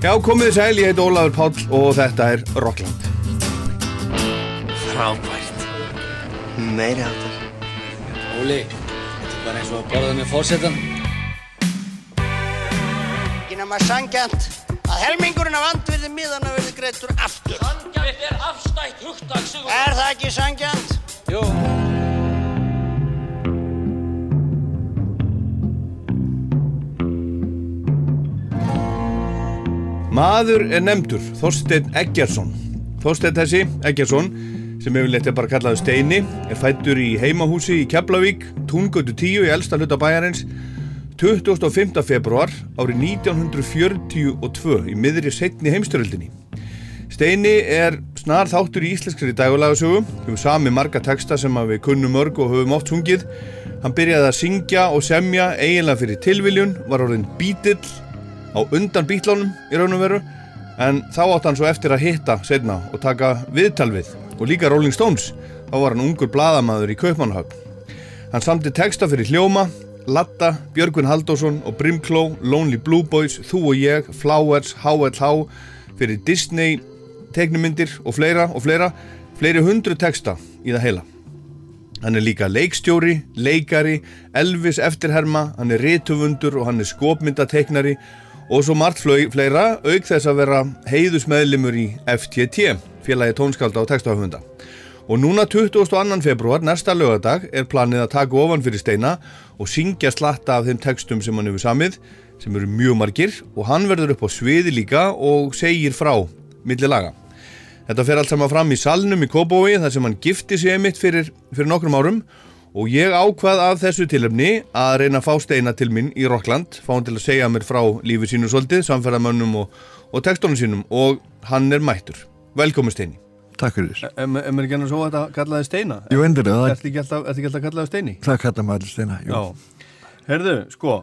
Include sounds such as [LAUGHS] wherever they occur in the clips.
Já, komið þið sæl, ég heit Ólafur Páll og þetta er Rockland. Frábært. Meiri áttar. Óli, þetta er bara eins og að borða með fórsetan. Ekki nema sangjant að helmingurinn af andvirði miðana verði greittur aftur. Sangjant er afstætt hugtak, Sigur. Er það ekki sangjant? Jú. Maður er nefndur, Þorstein Eggersson. Þorstein þessi, Eggersson, sem hefur letið bara kallaðu Steini, er fættur í heimahúsi í Keflavík, Túngötu 10 í elsta hluta bæjarins, 25. februar árið 1942 í miðri setni heimstöröldinni. Steini er snar þáttur í íslenskri dægulegasögu, hefur sami marga texta sem við kunnum mörg og höfum oft sungið. Hann byrjaði að syngja og semja eiginlega fyrir tilviljun, var orðin bítill á undan bítlánum í raun og veru en þá átt hann svo eftir að hitta setna og taka viðtal við og líka Rolling Stones, þá var hann ungur bladamaður í Kaupmannhöfn. Hann samti texta fyrir Hljóma, Latta, Björgvin Haldásson og Brimkló, Lonely Blue Boys, Þú og ég, Flowers, HLH, fyrir Disney, teiknumyndir og fleira og fleira, fleiri hundru texta í það heila. Hann er líka leikstjóri, leikari, Elvis eftirherma, hann er ritufundur og hann er skopmyndateiknari og svo margt fleira auk þess að vera heiðusmeðlimur í FTT, félagi tónskálda og textahöfunda. Og núna 22. februar, næsta lögadag, er planið að taka ofan fyrir steina og syngja slatta af þeim textum sem hann hefur samið, sem eru mjög margir, og hann verður upp á sviði líka og segir frá milli laga. Þetta fer allt saman fram í salnum í Kóbói þar sem hann gifti sig einmitt fyrir, fyrir nokkrum árum og ég ákvað af þessu tilöfni að reyna að fá steina til minn í Rockland, fá hann til að segja mér frá lífi sínu svolítið, samferðamönnum og, og tekstónum sínum og hann er mættur. Velkomin steini. Takk fyrir. En er ekki hann svo að þetta kallaði steina? Jú, endur það. Er þetta ekki alltaf að kallaði steini? Það kallaði maður steina, jú. Já. Herðu, sko,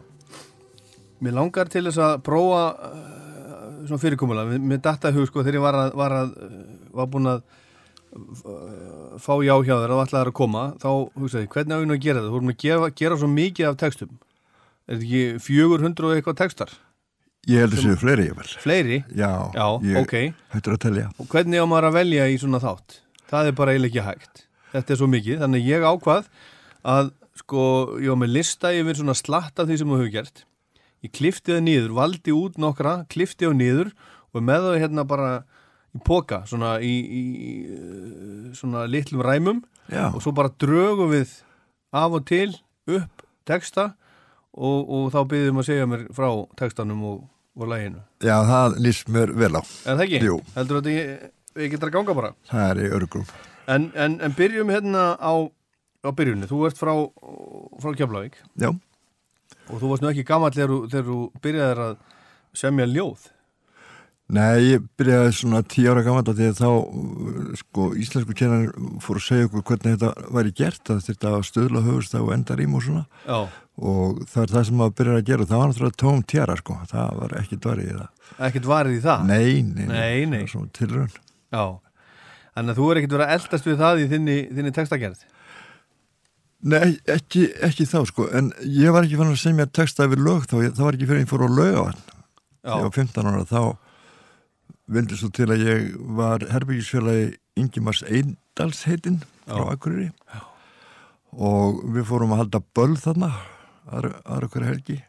mér langar til þess að prófa uh, svona fyrirkomulega. Mér datta hug, sko, þegar ég var, að, var, að, var búin að fá já hjá þér að allar að koma, þá hugsaði, hvernig á ég nú að gera þetta? Þú erum að gera, gera svo mikið af textum. Er þetta ekki 400 og eitthvað textar? Ég held að það séu fleiri, ég vel. Fleiri? Já, Já ég ok. hættur að telja. Og hvernig á maður að velja í svona þátt? Það er bara eiginlega ekki hægt. Þetta er svo mikið, þannig ég ákvað að, sko, ég var með lista yfir svona slatt af því sem þú hefur gert. Ég klifti það niður, valdi út nokkra, klifti það niður og með það hérna bara póka, svona í, í svona litlum ræmum Já. og svo bara drögum við af og til upp texta og, og þá byrðum að segja mér frá textanum og, og læginu. Já, það líst mér vel á. Er það ekki? Jú. Heldur þetta ég, ég getur að ganga bara? Það er í örgum. En, en, en byrjum hérna á, á byrjunni. Þú ert frá, frá Keflavík Já. og þú varst nú ekki gammal þegar, þú- byrjaðir að semja ljóð. Nei, ég byrjaði svona tíu ára gammal því að þá, sko, íslensku kennar fór að segja okkur hvernig þetta væri gert, að þetta stöðla höfust og endarím og svona Já. og það er það sem maður byrjar að gera og það var náttúrulega tóm tjara, sko, það var ekki dvarið í það. Ekkert varið í það? Nei, nei, Nei, nei. það var svona tilraun. Já. Að þú er ekkert verið að eldast við það í þinni, þinni textagerð. Nei, ekki, ekki þá, sko, en ég var ekki fann að segja mér texta yfir lög þá, ég, það var ekki fyrir að ég fór á lög á hann. Já. þegar ég var 15 ára þá vildi svo til að ég var herbyggisfélagi Ingimars Eindals heitinn frá. Akureyri og við fórum að halda böll þarna aðra hverja helgi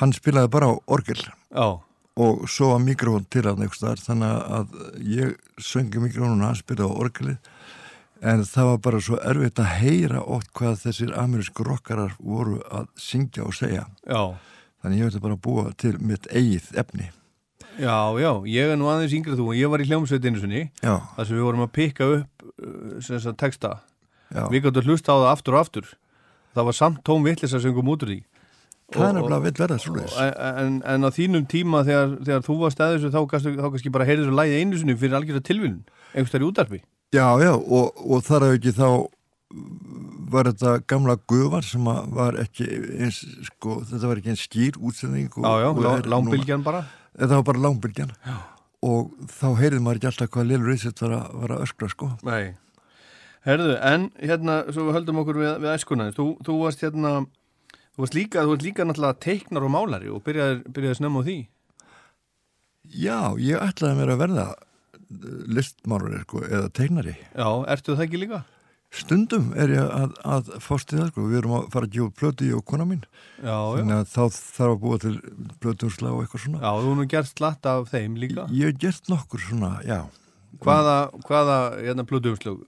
hann spilaði bara á orgel Já. og svo var mikrofón til hann staðar þannig að ég söngi mikrofónun og hann spilaði á orgelið en það var bara svo erfitt að heyra oft hvað þessir amerísku rockarar voru að syngja og segja Já. þannig ég vildi bara búa til mitt eigið efni Já, já. Ég er nú aðeins yngrið þú og ég var í hljómsveitinu sinni þar sem við vorum að pikka upp uh, texta. já. Við gáttum að hlusta á það aftur og aftur. Það var samt tóm vittlisa sem kom út úr því. Það er Og- nefnilega vill verða en, en á þínum tíma þegar, þegar þú varst að þessu þá, þá kannski bara heyrði þessu lægi einu sinni fyrir algjörða tilvílun, einhvers þar í útarpi Já, já, og, og þar að ekki þá var þetta gamla gufar sem var ekki eins, sko, þetta var ekki eins skýr útsending. og- Já, já, og lá, núna. lámbylgjan bara Þetta var bara langbylgjan. Og þá heyrði maður ekki alltaf hvað Lil Reset var, að- var að öskra, sko. Nei Herðu, en hérna, svo við höldum okkur við, við æskuna þú, þú varst hérna þú varst líka, þú varst líka náttúrulega teiknar og málari og byrjaði, byrjaði snemma á því Já, ég ætlaði mér að verða listmálur sko, eða tegnari. Já, ertu það ekki líka? Stundum er ég að, að fást í það, sko. við erum að fara að gefa plötu í og kona mín, Já, þannig að þá þarf að búa til plötuúrsla og eitthvað svona. Já, þú nú gert slatt af þeim líka. Ég hef gert nokkur svona, já, Hvaða, hvaða, hérna, blöduumslög?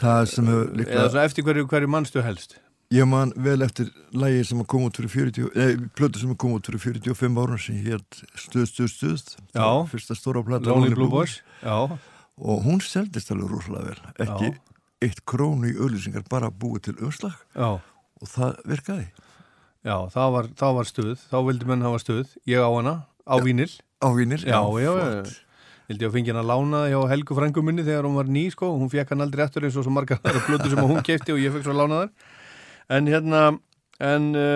það sem hefur Eða líklega, svo eftir hverju, hverju mannstu helst? ég man vel eftir lægi sem að koma út fyrir 40, eða plötu sem að koma út fyrir 45 árum sem hétt Stuð, Stuð, Stuð, Já. fyrsta stóra plata Lonely Blue Boys? Já, og hún seldist alveg rúslega vel, ekki. Eitt krónu í auðlýsingar, bara búið til umslag já. og það virkaði Já, það var, það var stuð, þá vildi menn hafa stuð, ég á hana, á vínil. á vínir. Já, já, já. Vildi ég að fengi hann að lána hjá Helgu frængu minni þegar hún var ný, sko, hún fekk hann aldrei eftir eins og svo margar þar blödu sem hún kefti og ég fekk svo að lána þar. En hérna, en uh,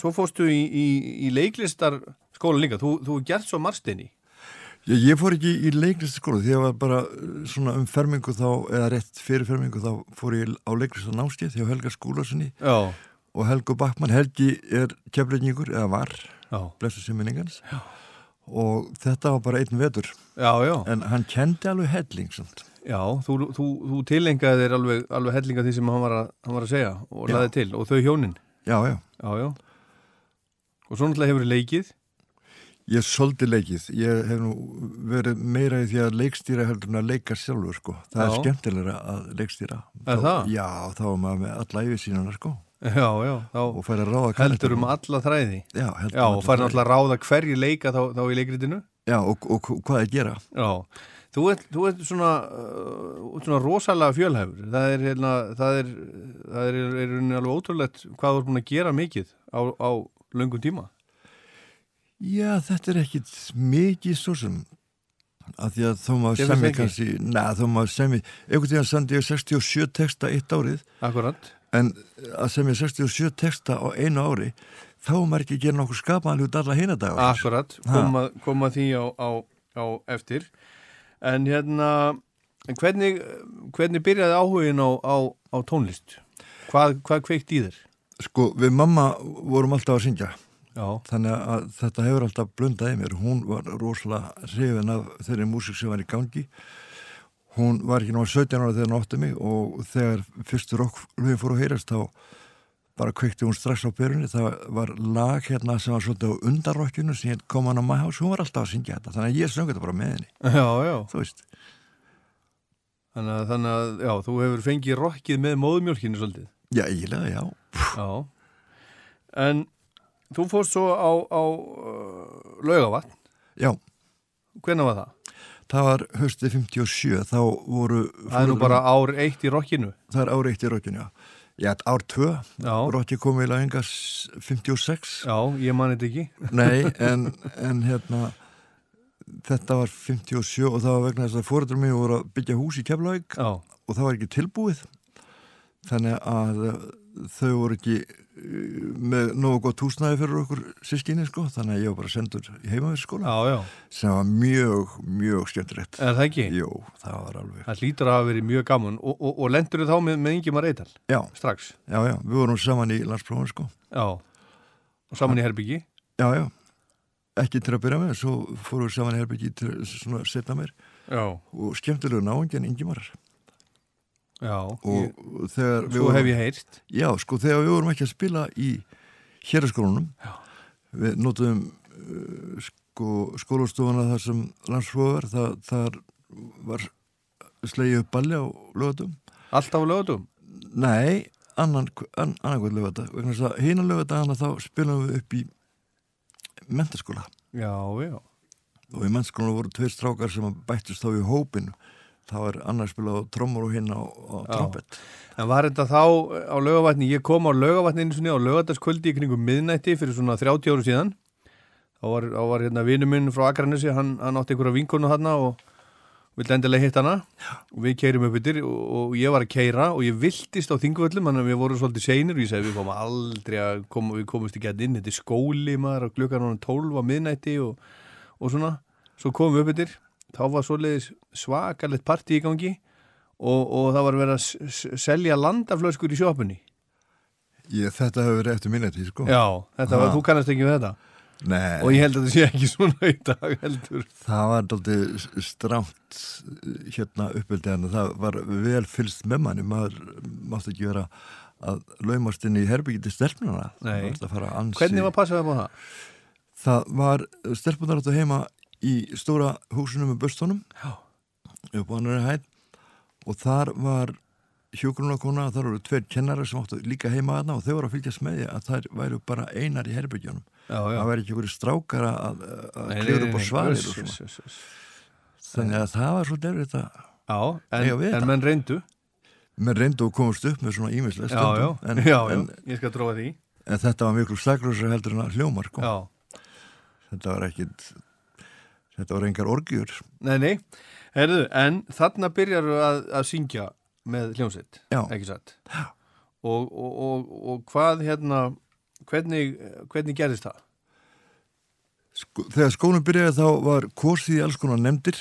svo fórstu í, í, í leiklistar skóla líka, þú, þú er gert svo marstinni. Ég, ég fór ekki í leiklistaskóla því að ég var bara uh, svona um fermingu þá, eða rétt fyrir fermingu þá fór ég á leiklista námskeið hjá Helga Skúlasinni Já, og Helgu Backmann, Helgi er keflingingur, eða var, blessu sem minningans og þetta var bara einn vetur já, já. en hann kendi alveg helling samt. Já, þú, þú, þú tilengaði þér alveg, alveg hellinga því sem hann var að, hann var að segja og Já. laði til og þau hjónin. Já, já, Já, já. Og svo náttúrulega hefur leikið. Ég soldi leikið ég hef nú verið meira í því að leikstýra heldur en að leika sjálfur sko. það er Já. skemmtilegra að leikstýra Er Þá- það? Já, þá er maður með alla yfir sína sko. Já, já, þá og heldur um alla þræði. Já, heldur Já, um og alla þræði. náttúrulega að ráða hverju leika þá, þá í leikritinu. Já, og, og, og hvað er að gera? Já, þú ert, þú ert svona, uh, svona rosalega fjölhæfur. Það er, hérna, það er, það er, er, er alveg ótrúlegt hvað þú ert búin að gera mikið á, á löngum tíma. Já, þetta er ekkit mikið svo sem að því að þó maður semmi kannski, neða þó maður semmi einhvern tíðan sendi ég 67 texta eitt árið. Akkurat. en að semja 67 texta á einu ári þá maður ekki gera nokkuð skapaðan út alla hina dagar Akkurat, koma, koma því á, á, á eftir. En hérna en hvernig, hvernig byrjaði áhugin á, á, á tónlist? Hvað, hvað kveikt í þér? Sko, við mamma vorum alltaf að syngja Já, þannig að þetta hefur alltaf blundaði mér. Hún var rosalega hrifin af þeirri músík sem var í gangi. Hún var ekki náttúrulega 17 ára þegar hún átti mig og þegar fyrstu rocklöfin fór að heyrast þá bara kveikti hún strax á byrjunni það var lag hérna sem var svolítið á undarrokkinu sem heit kom hann á maður hún var alltaf að syngja þetta þannig að ég söngi þetta bara með henni. Já, já. Þú veist, þannig að, þannig að já, þú hefur fengið rokkið með móðumjólkinu svolítið. Já eiginlega já. Já. En þú fórst svo á, á uh, laugavatn já, Hvenær var það? það var höstið 57 þá voru Það er nú bara ár eitt í rokkinu. Það er ár eitt í rokkinu já, já ár tvö. Rokki komið í lagengas 56 já, ég man þetta ekki. [LAUGHS] Nei, en, en hérna þetta var 57 og það var vegna þess að fóröldur mig voru að byggja hús í Keflavík og það var ekki tilbúið. Þannig að þau voru ekki með nógu gott húsnæði fyrir okkur sískinni sko, þannig að ég var bara sendur í heimaverðskóla já, já. sem var mjög, mjög skemmtilegt. Er það ekki? Jó, það var alveg. Það hlýtur að hafa verið mjög gaman. Og, og, og lendur þá með, með Ingemar Eital Já, strax? Já, já, við vorum saman í landsprófum sko. Já, og saman í Herbyggi Já, já, ekki til að byrja með svo fórum við saman í herbyggi til svona setna mér. Já, og skemmtilegu náingin Ingimarar já og ég, þegar við Svo vorum, hef ég heyrt. Já, sko, þegar við vorum ekki að spila í héraskólanum Já. við notum uh, sko, skólastofana þar sem landsfróðar, það, þar var slegið upp balli á lögatum Alltaf á lögatum nei, annan, an, annan hvað lögata vegna þess að hína lögata hana þá spilum við upp í mentaskóla Já, já. Og í mentaskóla voru tveir strákar sem bættist þá í hópin það var annar spilað á trommur og hinn á, á trompet En var þetta þá á lögavatni, ég kom á lögavatni einu sinni á lögataskvöldi í kringum miðnætti fyrir svona 30 áru síðan. Þá var, þá var hérna vinur minn frá Akranesi, hann, hann átti einhverja vinkonu þarna og vildi endilega hitt hana. Og við keirum upp yfir og, og ég var að keira og ég viltist á þingvöllum, þannig að við vorum svolítið seinir og ég segi við komum aldrei að koma, við komumst ekki að inn, þetta er skóli maður og klukkan hann 12 á miðnætti og, og svona. Svo komum við upp yfir, þá var svoleiðis svakalegt partí í gangi og, og það var verið að selja landaflöskur í sjópunni. Ég, þetta hefur verið eftir minnetíð sko Já, þetta var, þú kannast ekki við þetta. Nei, og ég held að það sé ekki svona í dag heldur það var doldið strámt hérna uppveldi en það var vel fylst með manni maður mátti ekki vera að laumast inn í herbyggi til stelpnuna Nei. Það var að fara ansi hvernig var passaði á það? Það var stelpunar áttu heima í stóra húsinu með börstónum upp á annari hæð. Og þar var hjógrunarkona, þar voru tveir kennara sem áttu líka heima aðna og þau voru að fylgjast með því að þær væru bara einar í já. það væri ekki einhverju strákar að, að nei, upp á svarir og þannig að það var svo derfið þetta Já, en, en menn reyndu. Menn reyndu að komast upp með svona ímislega Já, já, en, já, já, en, ég skal tróða því. en þetta var miklu saklösa heldur en að hljómar. Já, þetta var ekkit þetta var engar orgjur. Nei, nei. Herðu, en þarna byrjar að, að syngja með hljómsveit, Já. ekki satt? Og, og, og, og hvað hérna hvernig, hvernig gerðist það? sko, þegar skólinn byrjaði þá var korsið í alls konar nefndir.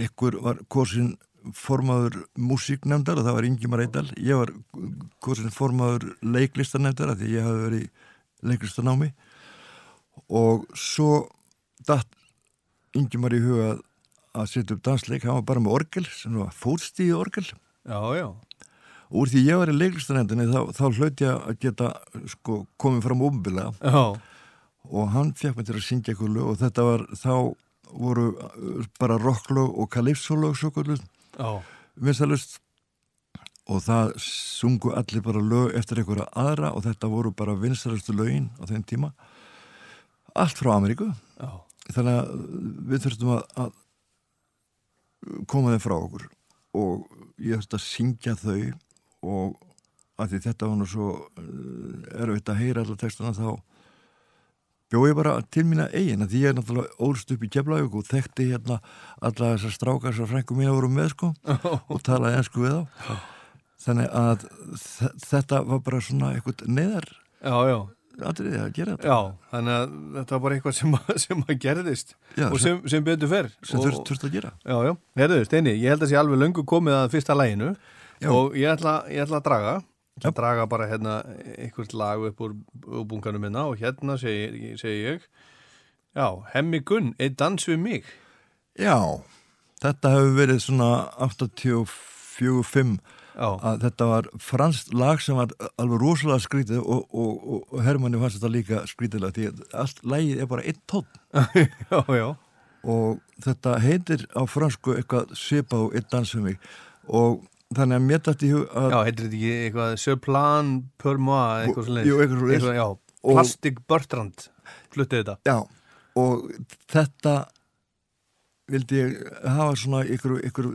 Ekkur var korsin formaður músíknefndar og það var Ingimar Eidal ég var korsin formaður leiklistanefndar af því ég hafi verið leiklistanámi. Og svo datt Ingimar í huga að- setja upp dansleik, hann var bara með orgel sem var fótstíði orgel. Já, já, og úr því ég var í leiklistanefndinni þá, þá hlaut ég að geta sko, komið fram ómbilega já, og hann fekk mig til að syngja eitthvað lög og þetta var, þá voru uh, bara rocklög og kalipsolög svo kvöldust, já, vinstalust og það sungu allir bara lög eftir einhverja aðra og þetta voru bara vinstalustu lögin á þeim tíma. Allt frá Ameríku. Já, þannig að við þurftum að, að koma þeim frá okkur. Og ég þurfti að syngja þau og að því þetta var nú svo uh, erfitt að heyra allar textuna þá bjóð ég bara til mína eigin. Að því ég er náttúrulega ólst upp í Keflavík og þekkti hérna alla þessar strákar sem frængu mína voru með sko [LAUGHS] og talaði ensku við þá. Þannig að þe- þetta var bara svona eitthvað neðar já, já, atriði að gera þetta. Já, þannig að þetta var bara eitthvað sem, [LAUGHS] sem að gerðist Já, og sem, sem betur fer. sem þurft, þurft að gera. Já, já, herðu, Steini, ég held að sé alveg löngu komið að fyrsta læginu Já. og ég ætla, ég ætla að draga. Að draga bara hérna einhvert lag upp úr, úr bunkanum minna og hérna segi, segi ég. Já, Hemmi Gunn, einn dans við mig. Já, þetta hefur verið svona 84-5 Já, að þetta var franskt lag sem var alveg rosalega skrítið og, og, og, og Hermanni fannst þetta líka skrítilega því að allt lagið er bara einn tótt [LAUGHS] og þetta heitir á fransku eitthvað svipað og einn dans fyrir mig. Og þannig að mér dætti hug að Já, heitir þetta ekki eitthvað Söplan per moi, eitthvað svo Jú, eitthvað svoleiðis. Já, Og- Plastic Bertrand fluttið þetta. Já, og þetta vildi ég hafa svona ykkur, ykkur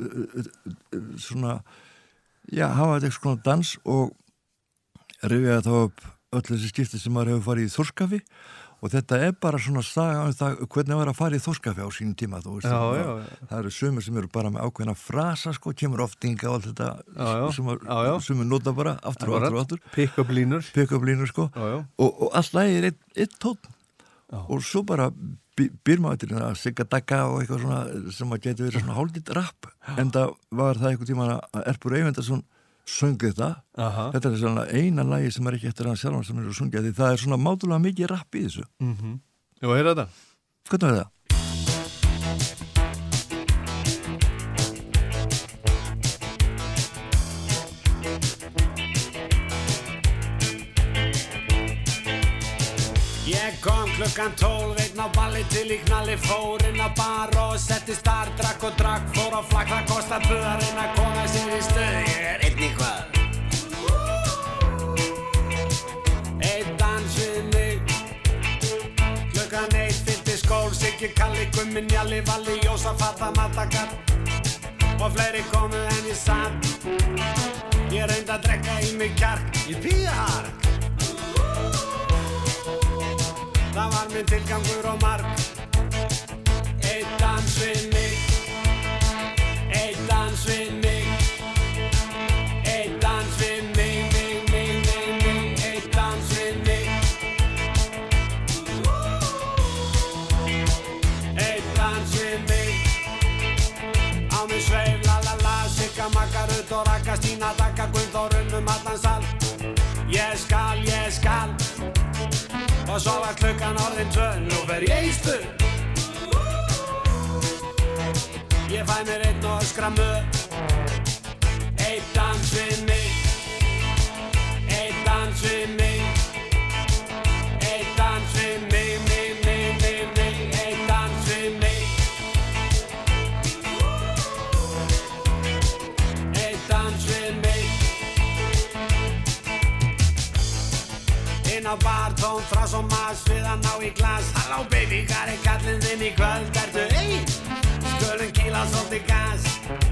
svona já, hafa þetta eitthvað svona dans og rifjaði þá upp öll þessi skipti sem maður hefur farið í þórskafi og þetta er bara svona saga um það hvernig maður er að fara í þórskafi á sínum tíma þú veist, Já, það, já, já. það eru sumir sem eru bara með ákveðna frasa sko, kemur oftinga og allt þetta sem sumir nota bara aftur og aftur og aftur. Pick-up línur. Sko. Og, og allt lagið er einn ein tótt Já. og svo bara by- býr maður til að sigga dagga og eitthvað svona sem að geti verið svona hálfditt rapp en það var það einhver tíma að Erpur Eyvindarsson söng þetta. Aha. Þetta er svona eina lagi sem er ekki eftir hann sjálfan sem er að sungja því það er svona mátulega mikið rapp í þessu. Mm Jú, heyrðu þetta. Hvernig er það? Klukkan tólf, einn á balli til í knalli Fór inn á bar og setti star Drakk og drakk, fór á flakk, það kostar tvö að koma sér í stöð. Ég er einn í hvað Einn dans við mig. Klukkan eitt fylgdi skól Siggi, Kalli, Gummi, Njalli, Valli, Jósa, Fata, Matakar Og fleiri komu en ég satt Ég reyndi að drekka í mig kjark. Ég píða hark Það var minn tilgangur og marg Eitt dans við mig. Eitt dans við mig og Og svo var klukkan orðin tvö, nú fer ég í stu Ég fæ mér einn og öskra mög Eitt dans við mig. Eitt dans við mig. Eitt dans við mig, mig, mig, mig, mig. Eitt dans við mig. Eitt dans við mig. Inn á bar. tón frá svo mass við að ná í glas Halló baby, hvað er kallinn þinn í kvöld? Ertu ein? Skulum kýla svolítið gas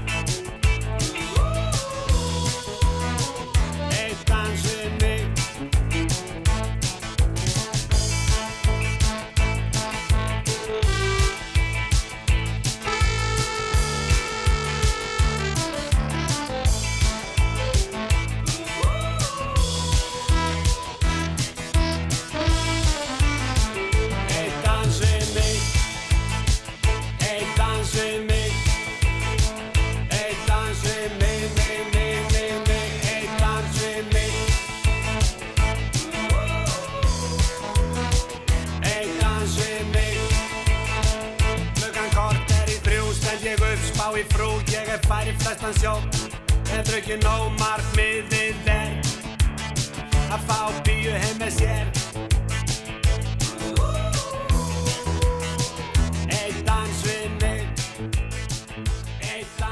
Ég færi flestan sjó Ég drukki nóg markmiðið er Að fá bíu heim með sér Eitt dans við mig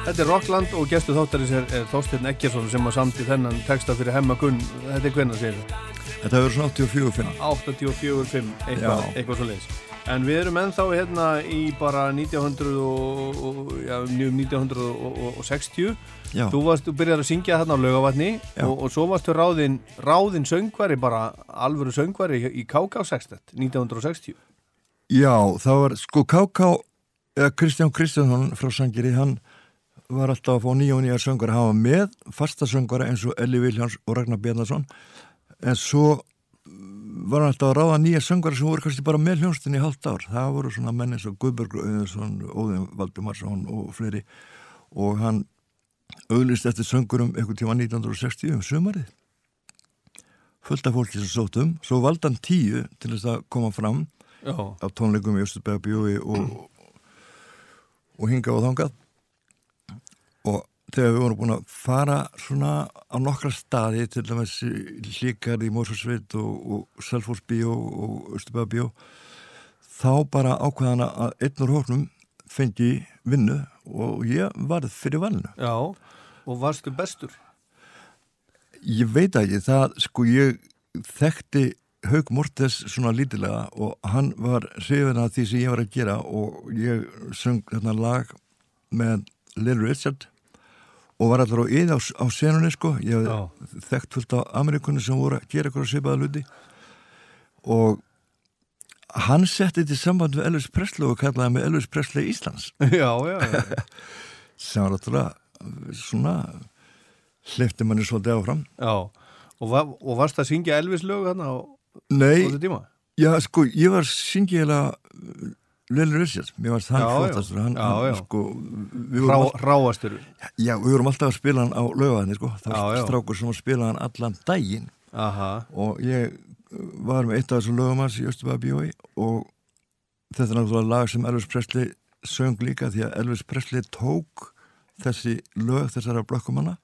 Þetta er Rockland og gestur þáttarins er, er Þorsteinn Eggersson sem að samti þennan texta fyrir Hemma Gunn. Þetta er hvernig segir það? Þetta verður svona 84 finna 84-5, eitthvað, Já. eitthvað svo leiðis. En við erum ennþá hérna í bara 1900 og, og, um 1960. Já. Þú varst, þú byrjar að syngja þarna á laugavatni og, og svo varstu ráðin, ráðin söngvari, bara alvöru söngvari í KK 60, 1960. Já, það var sko K.K. eða Kristján Kristjánsson frá Sangeri, hann var alltaf að fá nýja og nýja söngara, hann var með fasta söngara eins og Elli Viljáns og Ragnar Bjarnason en svo var alltaf að ráða nýja söngara sem voru kannski bara með hljónstinni í halvt ár, það voru svona menn eins og Guðberg Óðin Valdimarsson og fleiri. Og hann auðlist eftir söngurum einhvern tíma 1960 um sumarið. Fullt af fólki sem sótt um. Svo valdi hann tíu til þess að koma fram Já. á tónleikum í Östurbæða bjói og, og hinga á þangað. Og þegar við vorum búin að fara svona á nokkra staði til dæmis hlíkar í Mórsfjörnsveit og, og Selfors bjó og Östurbæða bjó þá bara ákveðana að einn úr hóknum fengi vinnu og ég varð fyrir valinu Já, og varstu bestur? Ég veit ekki, það sko ég þekkti Haug Mortes svona lítilega og hann var hrifin að því sem ég var að gera og ég söng þarna lag með Lil Richard og var allar á yð á, á senunni sko ég Já. hef þekkt fullt af Amerikunni sem voru að gera eitthvað svipaða hluti og hann setti til samband við Elvis Presley og kallaði mig Elvis Presley Íslands [LAUGHS] já, já, já. [LAUGHS] sem var náttúrulega svona hleyfti manni svolítið áfram já. Og, va og varst að syngja Elvis lög þarna á, þessu tíma? Já, sko, ég var syngiðilega Lil Richard, mér var Já, já. flottastur hann, Já, hann, já. sko við Rá, vorum, all, ráastur já, við vorum alltaf að spila hann á laugaðinni, sko, það var strákur sem að spila hann allan daginn. Aha, og ég var með eitt af þessum lögum hans í Östubæða bjói og þetta er náttúrulega lag sem Elvis Presley söng líka því að Elvis Presley tók þessi lög þessara blökkumanna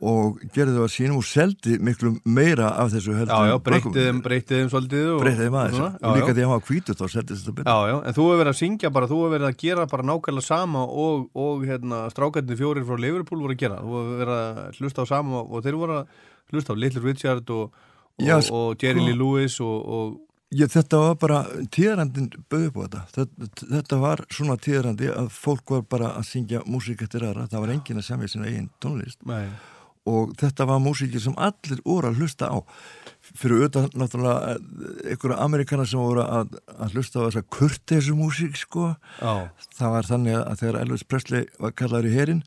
og gerði þau að sínum og seldi miklu meira af þessu heldur já, já, breytið þeim, breytið þeim svolítið og, breytti þeim aðeins og já, líka já. því að hann var hvítur þá seldist þetta betur Já, já, en þú hefur verið að syngja bara, þú hefur verið að gera bara nákvæmlega sama og, og hérna, strákarnir fjórir frá Liverpool voru að gera. Þú hefur verið að hlusta á sama og þeir voru að hlusta á Little Richard og, og, Já, og Jerry sko. Lee Lewis og, og Ég, þetta var bara, tíðarandin bauði á þetta. þetta þetta var svona tíðarandi að fólk var bara að syngja músík eftir aðra, það var enginn að semja sína eigin tónlist nei, og þetta var músíki sem allir voru að hlusta á. Fyrir auðvitað náttúrulega einhverja amerikana sem voru að, að hlusta á þessa kurteisu músík sko. Já, það var þannig að þegar Elvis Presley var kallaður í herin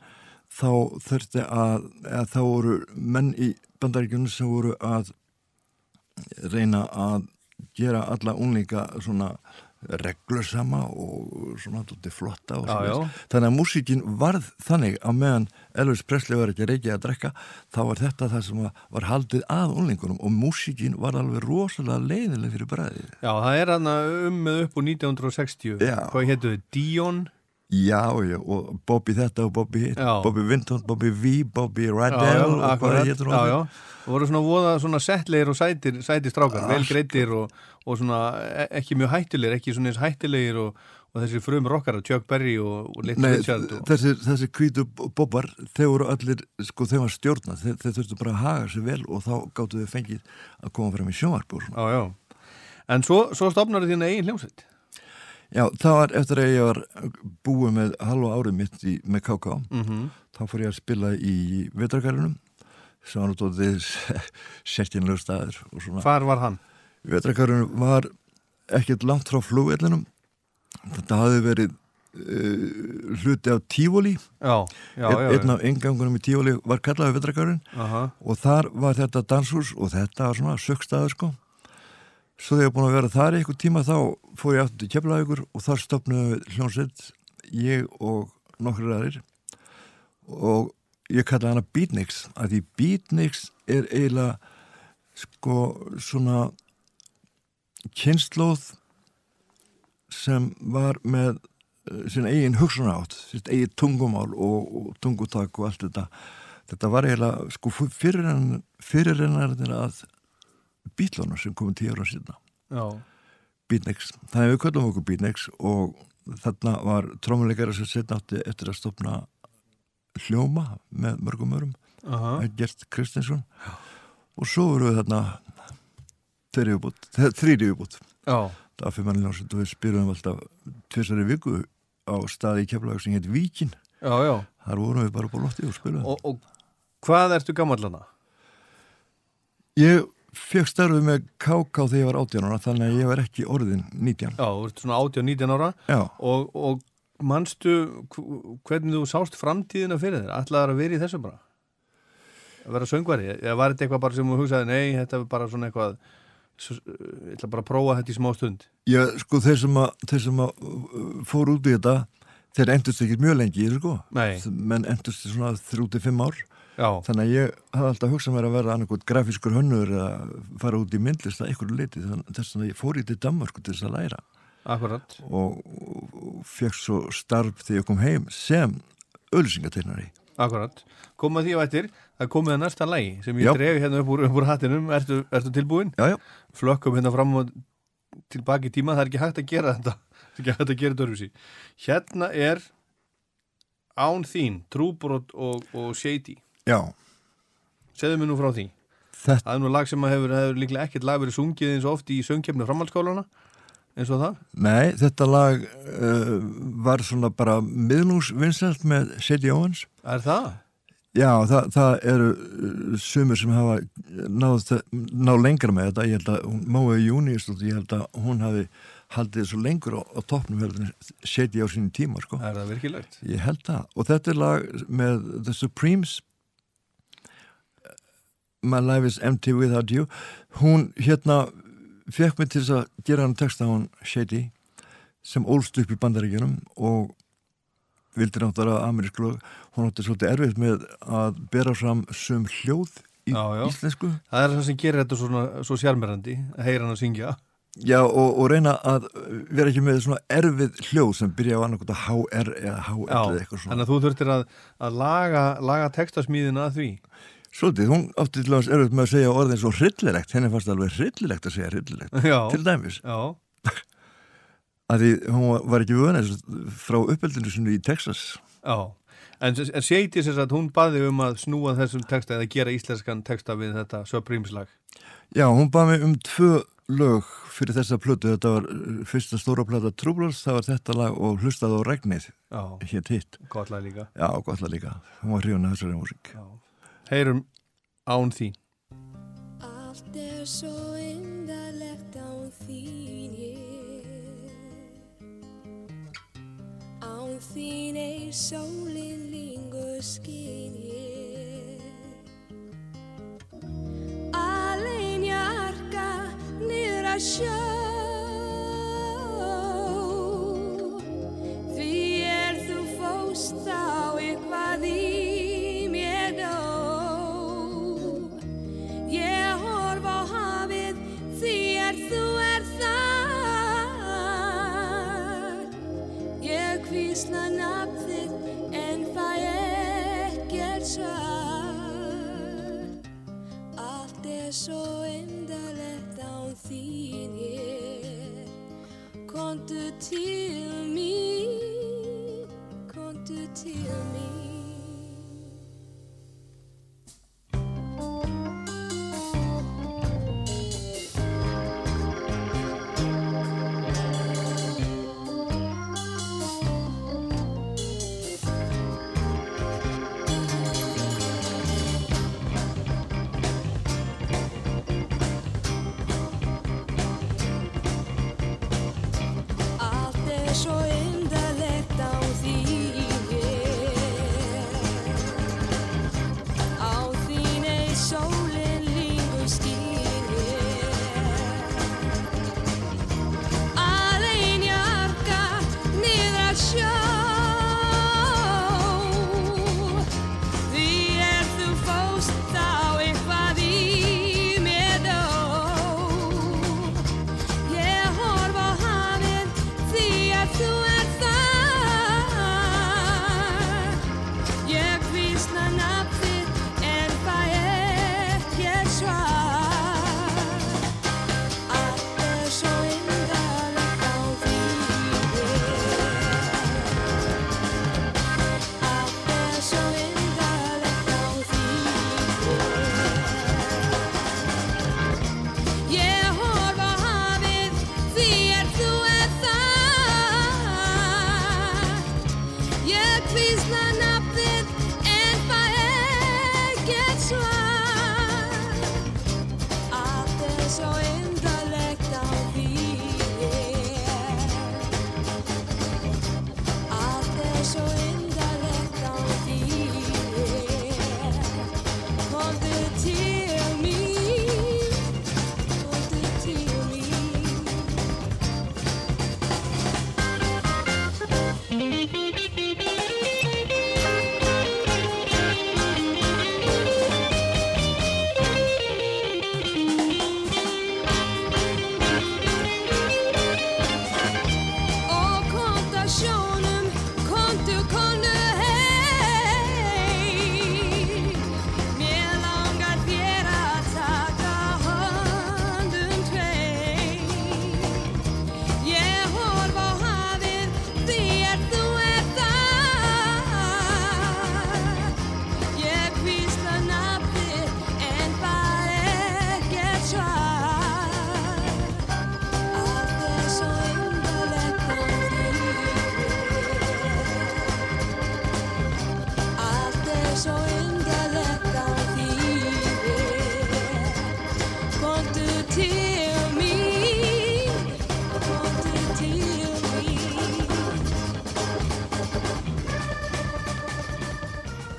þá þurfti að, að þá voru menn í bandaríkjunum sem voru að reyna að gera alla unlinga svona reglusama og svona flotta og svona. Þannig að músíkin varð þannig að meðan Elvis Presley var ekki reykið að drekka þá var þetta það sem var- haldið að unlingunum og músíkin var alveg rosalega leiðileg fyrir bræðið. Já, það er hann um með upp úr 1960 Já. Hvað héttu þið? Dion? Já, já, og Bobby þetta og Bobby hitt, Já. Bobby Vinton, Bobby V, Bobby Já, Radell og hvað já, hún? já. Það voru svona voða svona settlegir og sætir, sætir strákar, vel greittir og, og svona e- ekki mjög hættulegir, ekki svona eins hættulegir og, og þessi frum rockar, Chuck Berry og, og Little Nei, Richard og, þessi, þessi hvítu bobbar, þeir voru allir, sko, þeir var stjórna, þeir, þeir þurftu bara að haga sér vel og þá gáttu við fengið að koma fram í sjónvarpur. Já, já. En svo, svo stopnar þín eigin hljómsveit. Já, það var eftir að ég var búið með halva árið mitt í, með KK, Mm þá fór ég að spila í vetrakarunum, sem var náttúrulega [LAUGHS] sérstjænlegu staður. Hvar var hann? Vetrakarunum var ekkert langt frá flugvellinum, þetta hafði verið uh, hluti af tífóli, einn af engangunum í tífóli var kallaði vetrakarun Aha. og þar var þetta danshús og þetta var svona sökstaður sko svo þegar ég var búin að vera þar eitthvað tíma þá fór ég aftur til Keflavíkur og þar stopnum við hljónsett ég og nokkur aðrir. Og ég kallaði hana Beatniks að því Beatniks er eiginlega sko svona kynnslóð sem var með uh, sín eigin hugsunátt, sitt eigin tungumál og, og tungutak og allt þetta. Þetta var eiginlega sko fyrir en fyrir en að bílunum sem komið tíu ára síðan Beatniks, þannig að við köllum okkur Beatniks og þarna var trómuleikari sem setna átti eftir að stopna hljóma með mörgum örum aha. Gert Kristinsson. Og svo voru við þarna þrýri viðbútt, það fyrir manni ljónsett og við spyrjum alltaf tvisari viku á staði í keflaug sem heit Víkin. Já, já. þar vorum við bara á lotti og spilum Og, og hvað ertu gammallana? ég fekk starfið með KK þegar ég var 18 ára þannig að ég var ekki orðin 19 Já, þú ert svona 18-19 ára já, og, og manstu hv- hvernig þú sást framtíðina fyrir þér? Ætlaðar að vera í þessu bara? Að vera söngvari? Eða var þetta eitthvað bara sem þú hugsaði, nei, þetta er bara svona eitthvað ég ætla bara að prófa þetta í smá stund ég, sko þeir sem að, þeir sem að uh, fóru út í þetta þeir endust ekki mjög lengi í þessu sko Nei. menn endust í svona 3-5 ár Já, þannig að ég hafði alltaf hugsað mér að vera annarkot grafískur hönnur eða fara út í myndlist að einhverju liti þess að ég fór í til Danmarku til þess að læra. Akkurat og, og, fekk svo starf þegar ég kom heim sem ölsingategnari Akkurat, koma því á eftir það er komið að næsta lægi sem ég Já. dregi hérna upp úr, upp úr hattinum. Ertu, ertu tilbúin? já, já, Flökkum hérna fram og tilbaki í tíma. Það er ekki hægt að gera þetta. [LAUGHS] Það er ekki hægt að gera þetta öruvísi Hérna er Án þín, Trúbrot og, og Shady já Segðu mér nú frá því þetta, Það er nú lag sem hefur, hefur líklega ekkert lag verið sungið eins og oft í söngkefni framhaldsskólana eins og það nei, þetta lag uh, var svona bara miðlungsvinsalt með Sadie Owens Er það? Já, það, það eru uh, sumir sem hafa náð, náð lengra með þetta, ég held að hún Mói Júniustótt, ég held að hún hafi haldið þessu lengur á, á toppnum setji á sínum tíma, sko. Er það virkilegt? Ég held það. Og þetta er lag með The Supremes My Life is Empty Without You. Hún hérna fekk mig til að gera hann texta hún Shady sem ólst upp í bandaríkjunum og vildi náttúrulega amerísk lög. Hún átti svolítið erfitt með að bera fram sum hljóð í Já, já. íslensku. Það er það sem gerir þetta svona, svo sjarmerandi að heyra hann að syngja. Já, og, og reyna að vera ekki með svona erfið hljóð sem byrja á annarkota HR eða HL eða eitthvað svona. þannig að þú þurftir að, að laga, laga textasmíðina að því Svolítið, hún átti til að erfitt með að segja orðin svo hryllilegt, henni fannst alveg hryllilegt að segja hryllilegt, Já, til dæmis. Að [LAUGHS] því hún var ekki vöna frá uppeldinu sinu í Texas. Já. En, en Shady sér að hún baði um að snúa þessum texta eða gera íslenskan texta við þetta Supremes lag Já, hún baði um tvö lög fyrir þessa plötu, þetta var uh, fyrsta stóra plata Troubles, það var þetta lag og hlustaði á regnið, hétt hitt. Gott lag líka. Já, gott lag líka, hún var hrjóna þessari músík. Já. Heyrum án þín. Allt er svo indarlegt án þín ég. Án þín er sólin lingur skín ég. Alein ég arka niður að sjó svo yndarlegt án þín hér Kontu til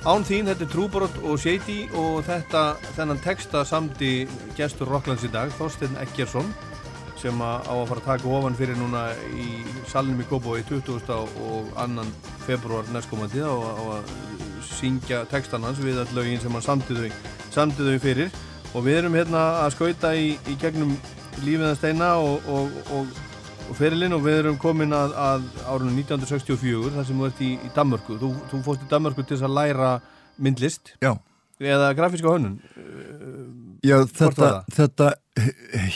Án þín, þetta er Trúborot og Shady og þetta, þennan texta samdi gestur Rocklands í dag, Þorstein Eggersson sem á að fara að taka ofan fyrir núna í salnum í Kópói 20. og 2. februar næstkomandi á að syngja textan hans við all lögin sem hann samdi þau, fyrir og við erum hérna að skauta í, í gegnum lífið að steina og, og, og ferilinn og við erum komin að, að árunum 1964 þar sem þú ert í, í Danmörku. Þú, þú fórst í Danmörku til þess að læra myndlist Já, eða grafíska hönnun. Já þetta, þetta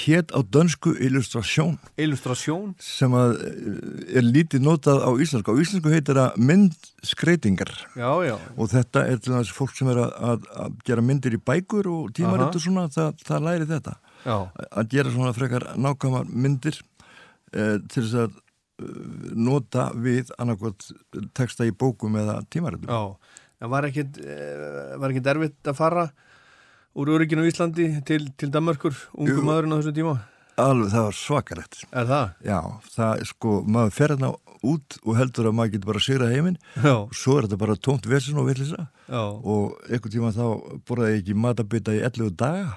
hétt á dönsku illustrasjón illustrasjón sem að eh, er lítið notað á íslensku. Á íslensku heitir það myndskreitingar. Já, já, og þetta er til þess fólk sem er að, að, að gera myndir í bækur og tímarit og svona, það, það læri þetta. já, Að gera svona frekar nákvæmar myndir til þess að eh, nota við annarkvæmt texta í bókum eða tímaritum. já. En var ekkit, eh, var ekkit erfitt að fara úr örygginu á Íslandi til, til Danmörkur, ungu maðurinn á þessum tíma? Alveg, það var svakalegt. Er það? Já, það er sko, maður fer hérna út og heldur að maður getur bara sigrað heiminn Já, og svo er þetta bara tómt vesinn og villisa já. og einhvern tíma þá borðaði ég ekki matabita í 11 daga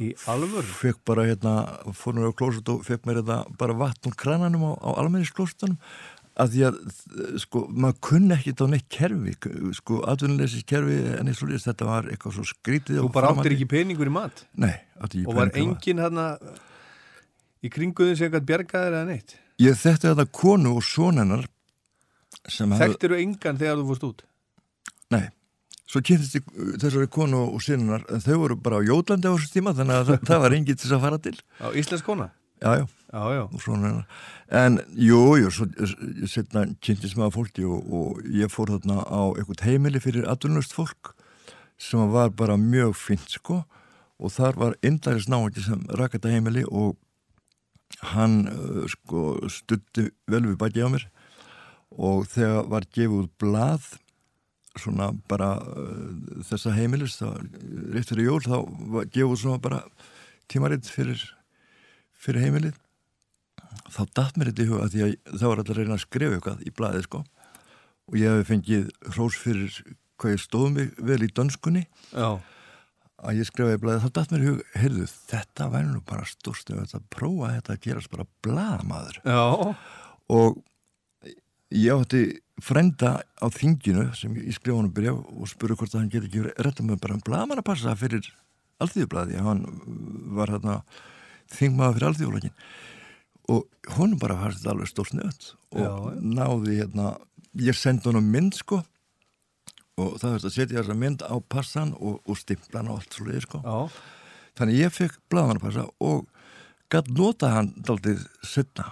Í alvör? fekk bara hérna, fór nú á klósut og fekk mér hérna bara vatn úr krananum á, á almenningsklósutunum að því að sko, maður kunni ekki á neitt kerfi, sko, atvinnuleysis kerfi en eins og lýst, þetta var eitthvað svo skrítið Þú bara áttir ekki peningur í mat? Nei, átti ekki og var enginn hérna í kringuðin sem eitthvað bjargaðir eða neitt? Ég þekkti þetta konu og hafði, Þekktir þú engan þegar þú fórst út? nei, svo kynntist ég uh, þessari konu og sinnar en þau voru bara á Jótlandi á þessu tíma þannig að það, það var enginn til þess að fara til. Á Íslensk kona? Já, já, já, já, svona en jú, jú, svo setna kynntist maður fólki og, og ég fór þarna á eitthvað heimili fyrir atvinnust fólk sem var bara mjög fint sko. Og þar var indæris náðandi sem rakk þetta heimili og hann uh, sko stutti vel við baki á mér. Og þegar var gefið út blað svona bara uh, þessa heimilis það rétt fyrir jól þá gefið út svona bara tímaritt fyrir, fyrir heimilið. Þá datt mér þetta í huga því að það var alltaf reyna að skrifa eitthvað í blaðið sko. Og ég hef fengið hrós fyrir hvað ég stóð mig vel í dönskunni. Já, að ég skrifaði í blaðið þá datt mér í hug, heyrðu þetta væri nú bara stórst ef þetta prófa þetta að gerast bara blaðamaður. Já, og ég átti frenda á þinginu sem ég skrifa honum byrja og spurði hvort að hann geti ekki rétt með bara um blaðamann að passa fyrir alþýðublaði, hann var hérna þingmaður fyrir alþýðublaðin og honum bara fannst þetta alveg stórt nöðt og Já, náði hérna ég sendi honum mynd sko og það verður að setja þessa mynd á passan og, og stimplan og allt svo sko. Já, Þannig ég fekk blaðmannapassa og gætt nota hann daldið setna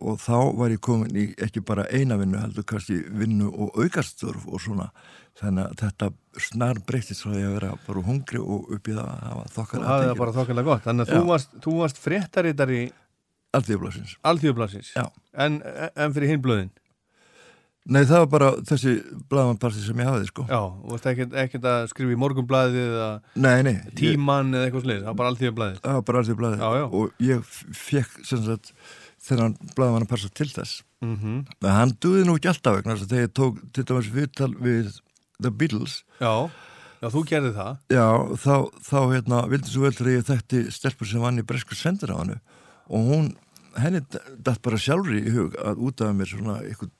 og þá var ég komin í ekki bara eina vinnu, heldur kannski vinnu og aukastörf og svona þannig að þetta snar breytist frá því að vera bara hungri og upp í það að hafa þú þokkar hafði það bara þokkilega gott þannig að Já. þú varst, varst fréttaritari Alþjóðblasins. alþjóðblassins Já. en, en fyrir hinn blöðin Nei, það var bara þessi blaðmannpassi sem ég hafiði sko. já, þú varst ekkert, ekkert að skrifa í morgunblaðið eða Nei, nei. ég- tíman eða eitthvað sliðis, það var bara var já. og ég fekk sem sagt þennan blaðmannapassa til þess. mm -hmm. En hann duði nú ekki alltaf vegna þess að þegar ég tók til dæmis viðtal við The Beatles já, já, þú gerði það Já, þá, þá hérna, vildi svo vel þegar ég þekkti stelpur sem vann í bresku sendir á hannu og hún, henni dætt bara sjálfri í hug að út af mér svona eitthvað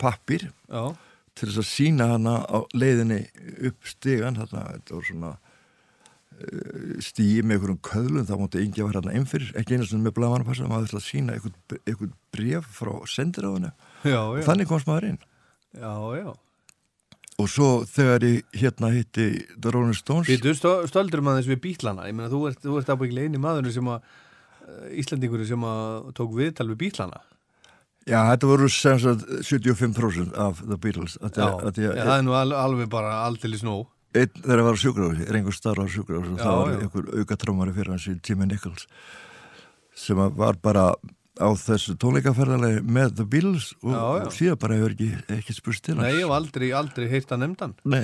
pappir já, til þess að sína hana á leiðinni upp þarna, þetta var svona stíi með einhverjum köðlum, þá mútti yngi að vera hérna einfyrir, ekki einu sem með blamanapassa, maður ætla að sína eitthvað bref frá sendir á hannu já, og þannig komst maður inn. já, já. Og svo þegar ég hérna hitti The Rolling Stones Býtu, stöldur maður þess við bítlana ég meina, þú ert, þú ert ábyggilega eini maðurinn sem að eh, Íslandingur sem að tók viðtal við bítlana Já, þetta voru sem sagt 75% af The Beatles. Að Já, að, að ég, það er nú al, alveg bara aldrei snó einn þegar var á sjúkrafsi, er einhver starf á sjúkrafsi og það var einhver auka trómari fyrir hans í Jimmy Nichols sem var bara á þessu tónleikaferðalegi með The Beatles og, og síðan bara hefur ekki, ekki spurst til hans Nei, ég hef aldrei, aldrei heyrt að nefndan Nei.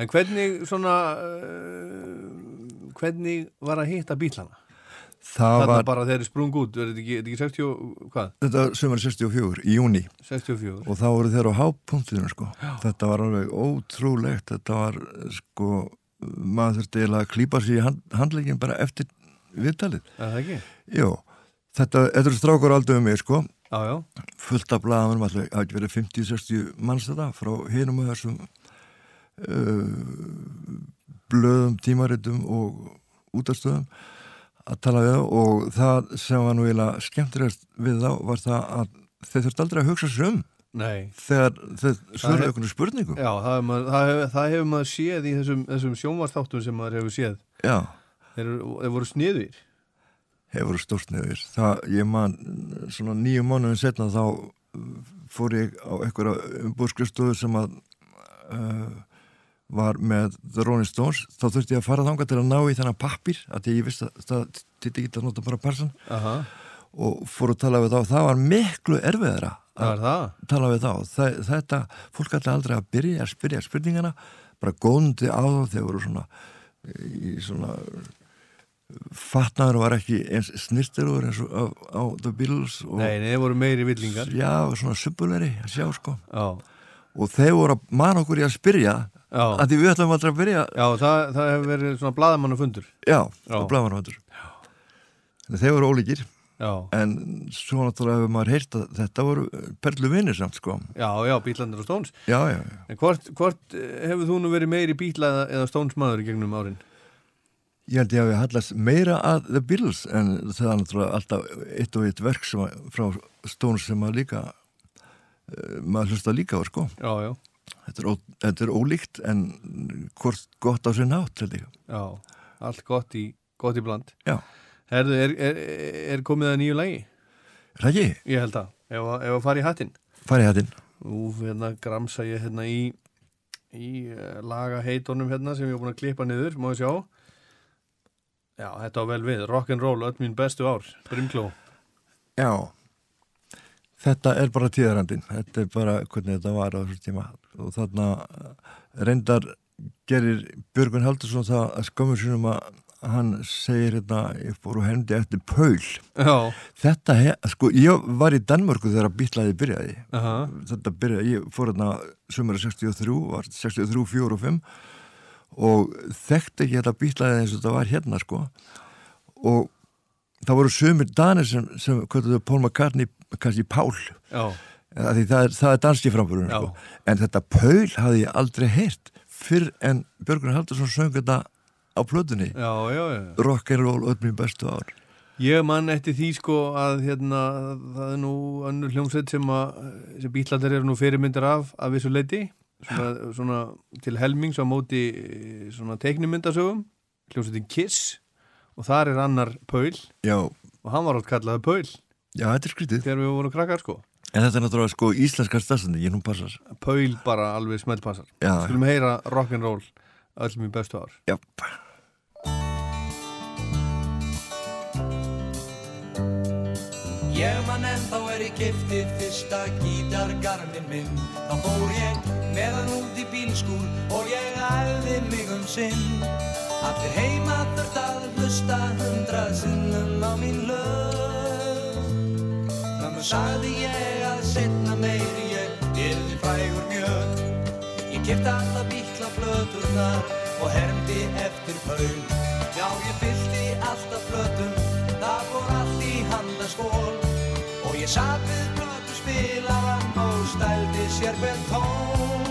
En hvernig svona uh, hvernig var að hitta bítlana? Það Þetta var, bara þeir eru sprung út, er þetta ekki, er ekki 60, og- hvað? þetta var sömur 64 í júni 64 og þá voru þeir á hápunktinu sko. þetta var alveg ótrúlegt. Þetta var sko maður þurfti eiginlega að klípa sér í hand, handleikin bara eftir viðtalið. Er það ekki? Jó, þetta, þetta eru strákur aldrei um mig sko, Já, já, fullt af alltaf, það hafi verið 50-60 manns þetta frá hinum og þessum uh, blöðum, tímaritum og útastöðum að tala við og það sem var nú eiginlega skemmtilegast við þá var það að þeir þurfti aldrei að hugsa sér um nei. þegar þeir svöru einhvern spurningum. Já, það hefur maður, það hefur, það hefur maður séð í þessum, þessum sjónvarsþáttum sem maður hefur séð. Já, Þeir, þeir voru sniðir hefur stórt nefnir það, ég man, svona nýju mánuðin setna þá fór ég á einhverja umbúrskristofu sem að uh, var með The Rolling Stones, þá þurfti ég að fara þangað til að ná í þennan pappir, að því ég vissi að það týtti ekki að nota bara parsan Aha, og fór að tala við þá, það var miklu erfiðara að tala við þá, Þa, þetta fólk ætla aldrei að byrja að spyrja spurningana bara góðundi á þá, þeir voru svona í svona fatnaður var ekki eins snirtirúður eins og á, á The Beatles og Nei, nei, þeir voru meiri villingar. Já, svona subbuleri að sjá sko. Já, og þeir voru að man okkur í að spyrja já, að því við ætlum aldrei að byrja. Já það, það hefur verið svona blaðamannafundur. Já, Já. og blaðmannafandur þeir voru ólíkir. Já, en svo náttúrulega hefur maður heyrt að þetta voru perlu vinnir samt sko. Já, já, bítlandir og stóns já, já, já. En hvort, hvort eh, hefur þú nú verið meiri bítla eða, stóns maður í gegnum árin? Ég held ég að við hallast meira að The Beatles en það er náttúrulega alltaf eitt og eitt verk frá Stones sem að líka maður hlusta líka á sko Já, já, þetta er, ó, þetta er ólíkt en hvort gott á sér nátt. Já, allt gott í, gott í bland. Já. Herðu, er, er, er komið að nýju lagi? Það ekki? Ég held að, ef að, ef að fara í hattinn. Farið hættinn. Nú, hérna, gramsa ég hérna í, í uh, laga heitunum hérna sem ég hef búin að klippa niður, má ég sjá. Já, þetta á vel við, rock'n'roll, öll mín bestu ár, Brimkló. Já. Þetta er bara tíðarandinn. Þetta er bara hvernig þetta var á þessu tíma. Og þarna eh, reyndar gerir Björgun Haldursson það að skömmur sinum að hann segir hérna, ég fór og hendi eftir Paul. Já, Þetta, sko, ég var í Danmörku þegar bítlaði byrjaði. aha, Þetta byrjaði, ég fór hérna sumari 63, var 63, 4 og 5 og þekkti ekki þetta bítlaði eins og þetta var hérna, sko. Og það voru sumir danir sem, sem hvað þetta, Paul McCartney, kannski Af því það er, það er danski framförun, Já. sko. En þetta Paul hafði ég aldrei heyrt fyrr en Björgun Haldursson söng þetta á plötunni. já, já, já. Rock'n'roll öll mín bestu ár. Ég man eftir því sko að hérna, það er nú önnur hljómsveit sem sem bílatir eru nú fyrirmyndir af af vissu leiti svona, svona til helmings á móti teiknumyndasögum hljómsveitin Kiss og þar er annar Paul Já, og hann var átt kallaði Paul já, þetta er skrítið. þegar við vorum krakkar sko En þetta er náttúrulega sko íslenskar stafsandi, ég nú passar. Paul bara alveg smellpassar Já. Skulum heyra rock'n'roll öll mér bestu ár Já. Ég man ennþá er ég kifti fyrsta gítargarmin minn Þá fór ég meðan út í bílskúr og ég æði mig um sinn Allir heima þurft að hlusta hundrað sinnum á mín lög sagði ég að setna meir ég yrði frægur mjög. Ég kipta alla bíkla flöturnar og hermdi eftir paul Já, ég fylgdi alltaf flötum, það fór allt í handaskól Og ég satt við blötu spilaran og stældi sér hver tón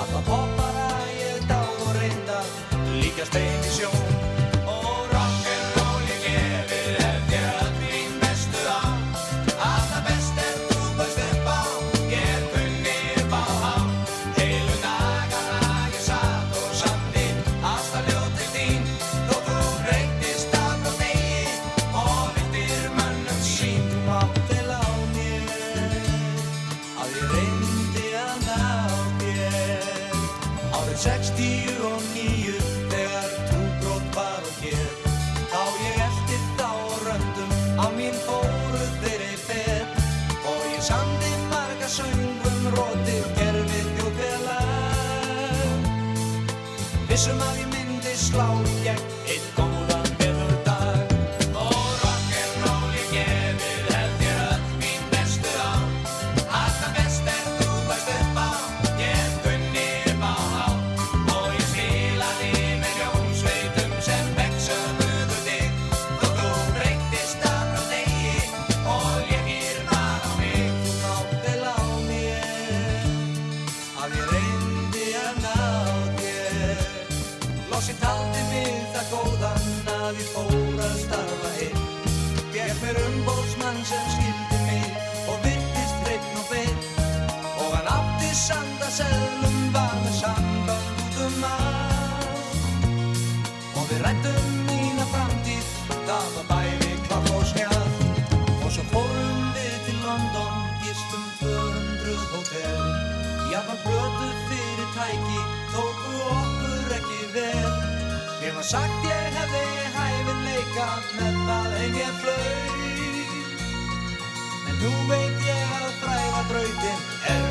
Alla poppara ég dáð og reynda, líka stein í sjón sagt ég hefði hæfileika með það en ég flaug. En nú veit ég að fræða brautin er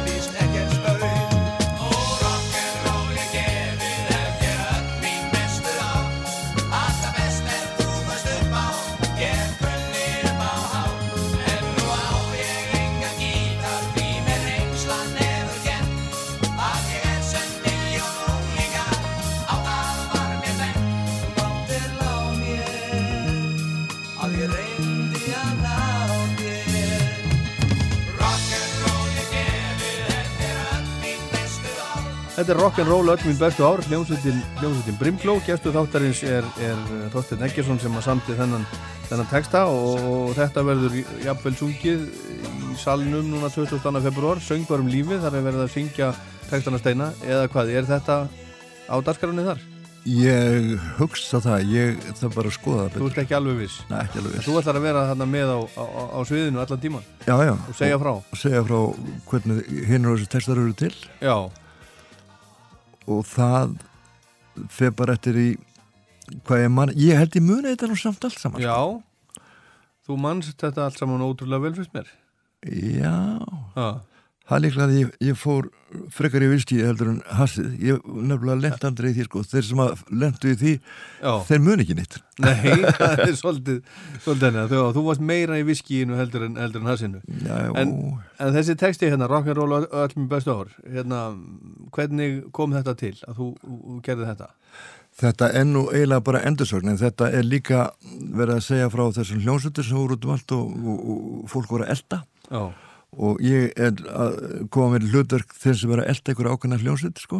Þetta er rock'n'roll öll mín bestu ár, hljómsveitin, Brimkló, gestu þáttarins er, er Þorstein Eggersson sem að samti þennan, þennan texta og, og þetta verður jafnvel sungið í salnum núna 22. februar, söngvar um lífið, þar er verið að syngja textana steina eða hvað, er þetta á dagskarunni þar? Ég hugsa það, ég það bara að skoða það Þú betur. ert ekki alveg viss. Nei, ekki alveg En viss. þú ætlar að vera þarna með á, á, á- sviðinu allan tíman Já, já. og segja frá. Og segja frá hvernig hinn og þessi textar eru til Já, og það fer bara eftir í hvað ég man, ég held ég muni þetta nú samt allt saman. já, þú mannst þetta allt saman ótrúlega vel fyrst mér. Já, Já, það líklega að ég, ég fór frekar í viski heldur en hasið. Ég nefnilega lent andri í því sko. Þeir sem að lendu í því, já. þeir muni ekki neitt. Nei, [LAUGHS] það er svolítið, svolítið henni. Þú, þú varst meira í viskíinu heldur en, heldur en já, En, en þessi texti hérna, rock'n'roll og öll mér bestu ár, hérna, hvernig kom þetta til að þú, þú gerði þetta? Þetta er nú eiginlega bara endursögn en þetta er líka verið að segja frá þessum hljómsveitur sem voru út um allt og, og, og fólk voru að elda Já, og ég er að koma með hlutverk þeir sem verið að elda ykkur ákveðna hljómsveitur sko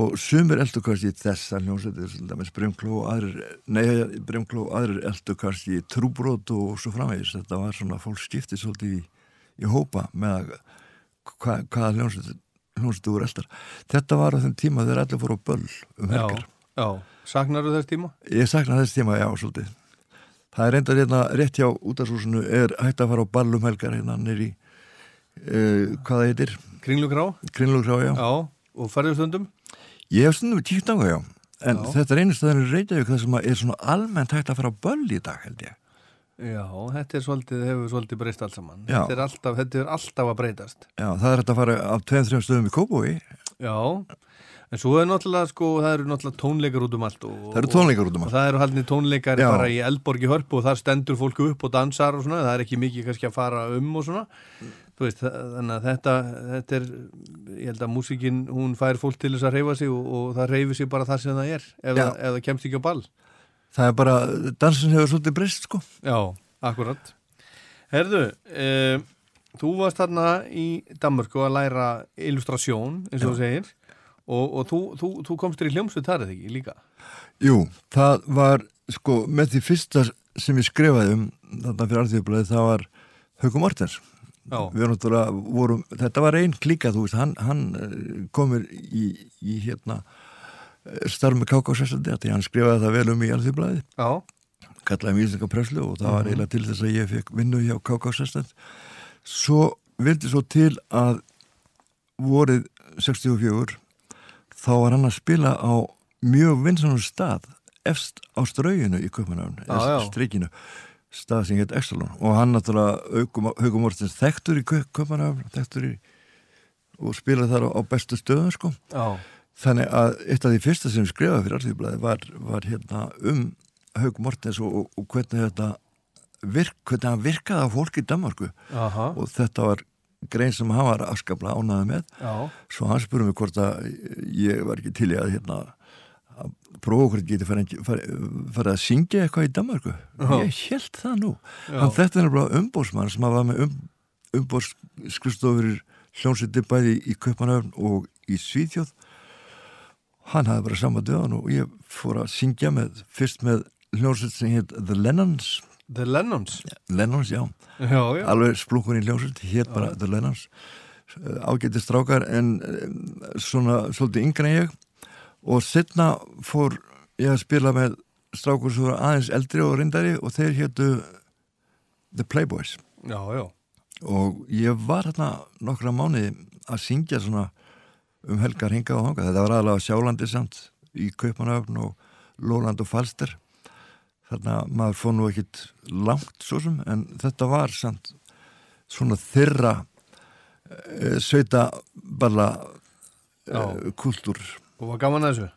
og sumir eldu kannski þessa hljómsveitur til dæmis Brimkló og aðrir, nei Brimkló og aðrir eldu kannski trúbrót og svo framvegis þetta var svona fólk skiptið svolítið í, í hópa með að hva, hvaða hljómsveitur hljómsveitur voru eldar þetta var á þeim tíma þegar allir fóru á böll um já, helgar já. Saknar þú þess tíma? Ég sakna þess tíma, já, svolítið. Það er reyndar hérna rétt hjá útastúsinu er hægt að fara á ballum helgar hérna nýri, uh, hvað það heitir, Kringlugrá? Krinlugrá, já. Já, og færðu stundum? Ég hef stundum tíkt á það, já. En Já. þetta er einu staðar í Reykjavík það sem er svona almennt hægt að fara á böll í dag, held ég. Já, þetta er svolítið, hefur svolítið breyst allt saman. Já. Þetta er alltaf, þetta er alltaf að breytast. Já, það er hægt að fara af tveim, þrjum stöðum í Kópói. Já, en svo er náttúrulega, sko, það eru náttúrulega tónleikar út um allt. Og, Það eru tónleikar út um Og allt. það eru haldni tónleikar Já. bara í Eldborg í Hörpu og þar stendur fólk upp og dansar og svona, það er ekki mikið kannski að fara um og svona. Þú veist, þa- þannig að þetta, þetta er, ég held að músikinn, hún fær fólk til þess að reyfa sig og, og það reyfi sig bara þar sem það er, ef, það, ef það kemst ekki á ball. Það er bara, dansin hefur svolítið breyst, sko. Já, akkurat. Herðu, e, þú varst þarna í Danmörku að læra illustrasjón, eins og þú segir, og, og þú, þú, þú komstur í hljómsveit þar eða ekki líka? Jú, það var, sko, með því fyrsta sem ég skrifaði um, þarna fyrir alþjóðblæði, það var Haukum Mortens. Vorum, þetta var einn klíka, þú veist, hann, hann eh, komur í, í hérna, starf með kákásessandi, því hann skrifaði það vel um í alþjóðblæði, kallaði mig íslenska preslu og það var eiginlega til þess að ég fekk vinnu hjá kákásessandi. Svo vildi svo til að vorið 64 þá var hann að spila á mjög vinsanum stað efst á strauginu í Köpunafn Já, já. streikinu stað sem heit Exelon. Og hann náttúrulega Haugum Mortens þekktur í Köpunafn þekktur í og spilaði þar á, á bestu stöðum sko. Já, þannig að eitt af því fyrsta sem skrifaði fyrir alltíðblæði var, var hérna um Haugum Mortens og, og, og hvernig þetta virk, hvernig hann virkaði á fólki í Danmarku aha, og þetta var grein sem hann var afskaplega ánaði með. Já, svo hann spurði mig hvort að ég var ekki til í að hérna ég geti farið, að syngja eitthvað í Danmarku Já. ég held það nú. Hann þetta er nefnilega umbósmann sem var með um, umbóskristofur hljónsiti bæði í Kaupanöfn og í Svíþjóð. Hann hafði bara sama döðan og ég fór að syngja með fyrst með hljónsiti sem heit The Lennons. The Lennons, Lennons, já. Já, já, alveg splunkur í hljómsveit, hétt bara The Lennons. Ágæti strákar en um, svona svolítið yngre en ég og setna fór ég að spila með strákur sem voru aðeins eldri og reyndari og þeir héttu The Playboys. Já, já, og ég var hérna nokkra mánuði að syngja svona um helgar hinga og hanga þetta var aðalega sjálandi samt í Kaupanöfn og Lóland og Falster. Þannig að maður fór nú ekkit langt svo sem en þetta var samt svona þyrra e, sveita balla Já. e, kultúr og var gaman að þessu?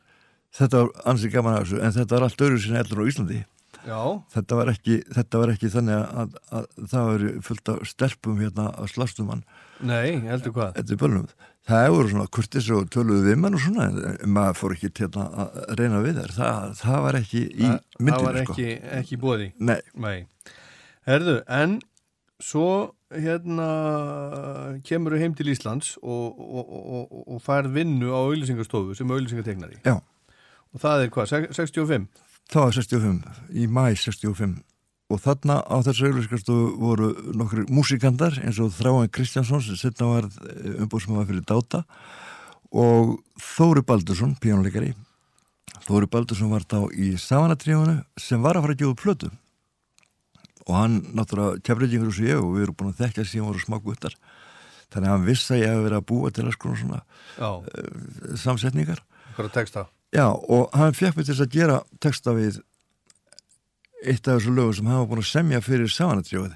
þetta var ansið gaman að þessu en þetta var allt öðru sinni eldur á Íslandi Já, þetta var ekki, þetta var ekki þannig að, að, að það var fullt af stelpum hérna að slastum hann nei, heldur hvað? Þetta er bölnum. Það voru svona kurtis og töluðu við mann og svona en maður fór ekki til að reyna við þær. Það, það var ekki í Það- myndinu Það var sko. ekki, ekki bóði. Nei, Nei. Herðu, en svo hérna kemur heim til Íslands og, og, og, og fær vinnu á auðlýsingarstofu sem auðlýsingartegnari Já, og það er hvað, sex- 65? það var 65, í mæ 65 og þarna á þessu auðlýsingarstofu voru nokkri músikandar eins og Þráin Kristjánsson sem setna var umbúðsmaður fyrir Dáta og Þóri Baldursson, píjónuleikari Þóri Baldursson var þá í Savanatrífunu sem var að fara að upp plötu og hann náttúrulega kefriðingur eins og ég og við erum búin að þekkja síðan voru smá guttar. Þannig að hann vissi að ég hef verið að búa til að skona svona Já, samsetningar. Er texta? Já, og hann fekk mig til að gera texta við eitt af þessu lögu sem hann var búin að semja fyrir samanatrífið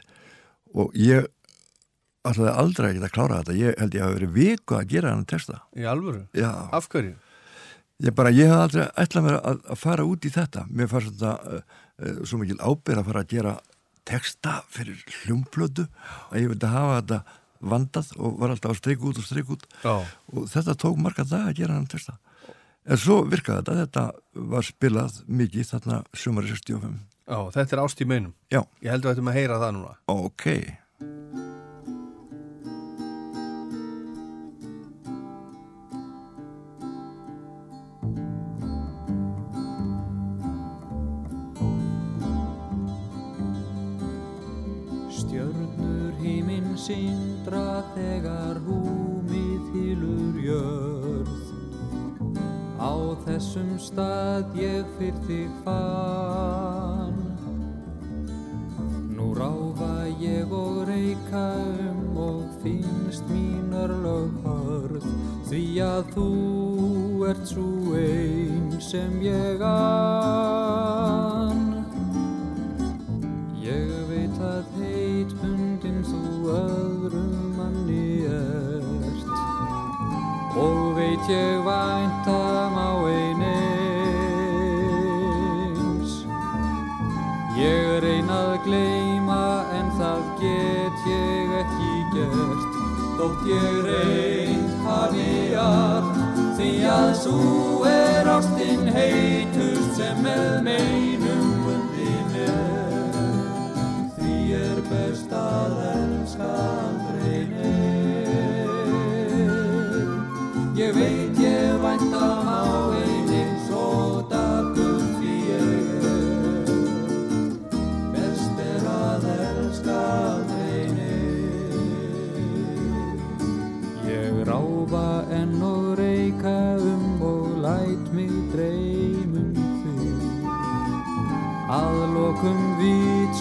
og ég ætlaði aldrei ekki að klára þetta. Ég held ég að hafa verið viku að gera hann texta. Í alvöru? Já, Af hverju? ég bara, ég hef aldrei ætlað mér að, að fara út í þetta. Mér fannst þetta uh, uh, svo mikil ábyrð að fara að gera texta fyrir hljómplötu. Að ég vildi hafa þetta vandað og var alltaf að streika út og streika út. Já, og þetta tók marga dag að gera hann texta. En svo virkaði þetta, þetta var spilað mikið þarna sumari 65 já, þetta er ást í meinum. Já, Ég held að við ættum að heyra það núna. Ok sindra þegar húmið hýlur jörð. Á þessum stað ég fyrr þig fann. Nú ráfa ég og reyka um og finnst mínar löghörð Því að þú ert svo ein sem ég ann veit ég væntam á ein eins Ég reyna að gleyma en það get ég ekki gert. Þótt ég reyn hafi allt því að svo er ástin heitust sem með meinum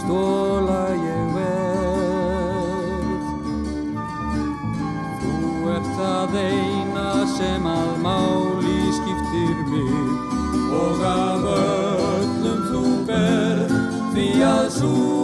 stóla ég verð. Þú ert það eina sem að máli skiptir mig og af öllum þú berð því að svo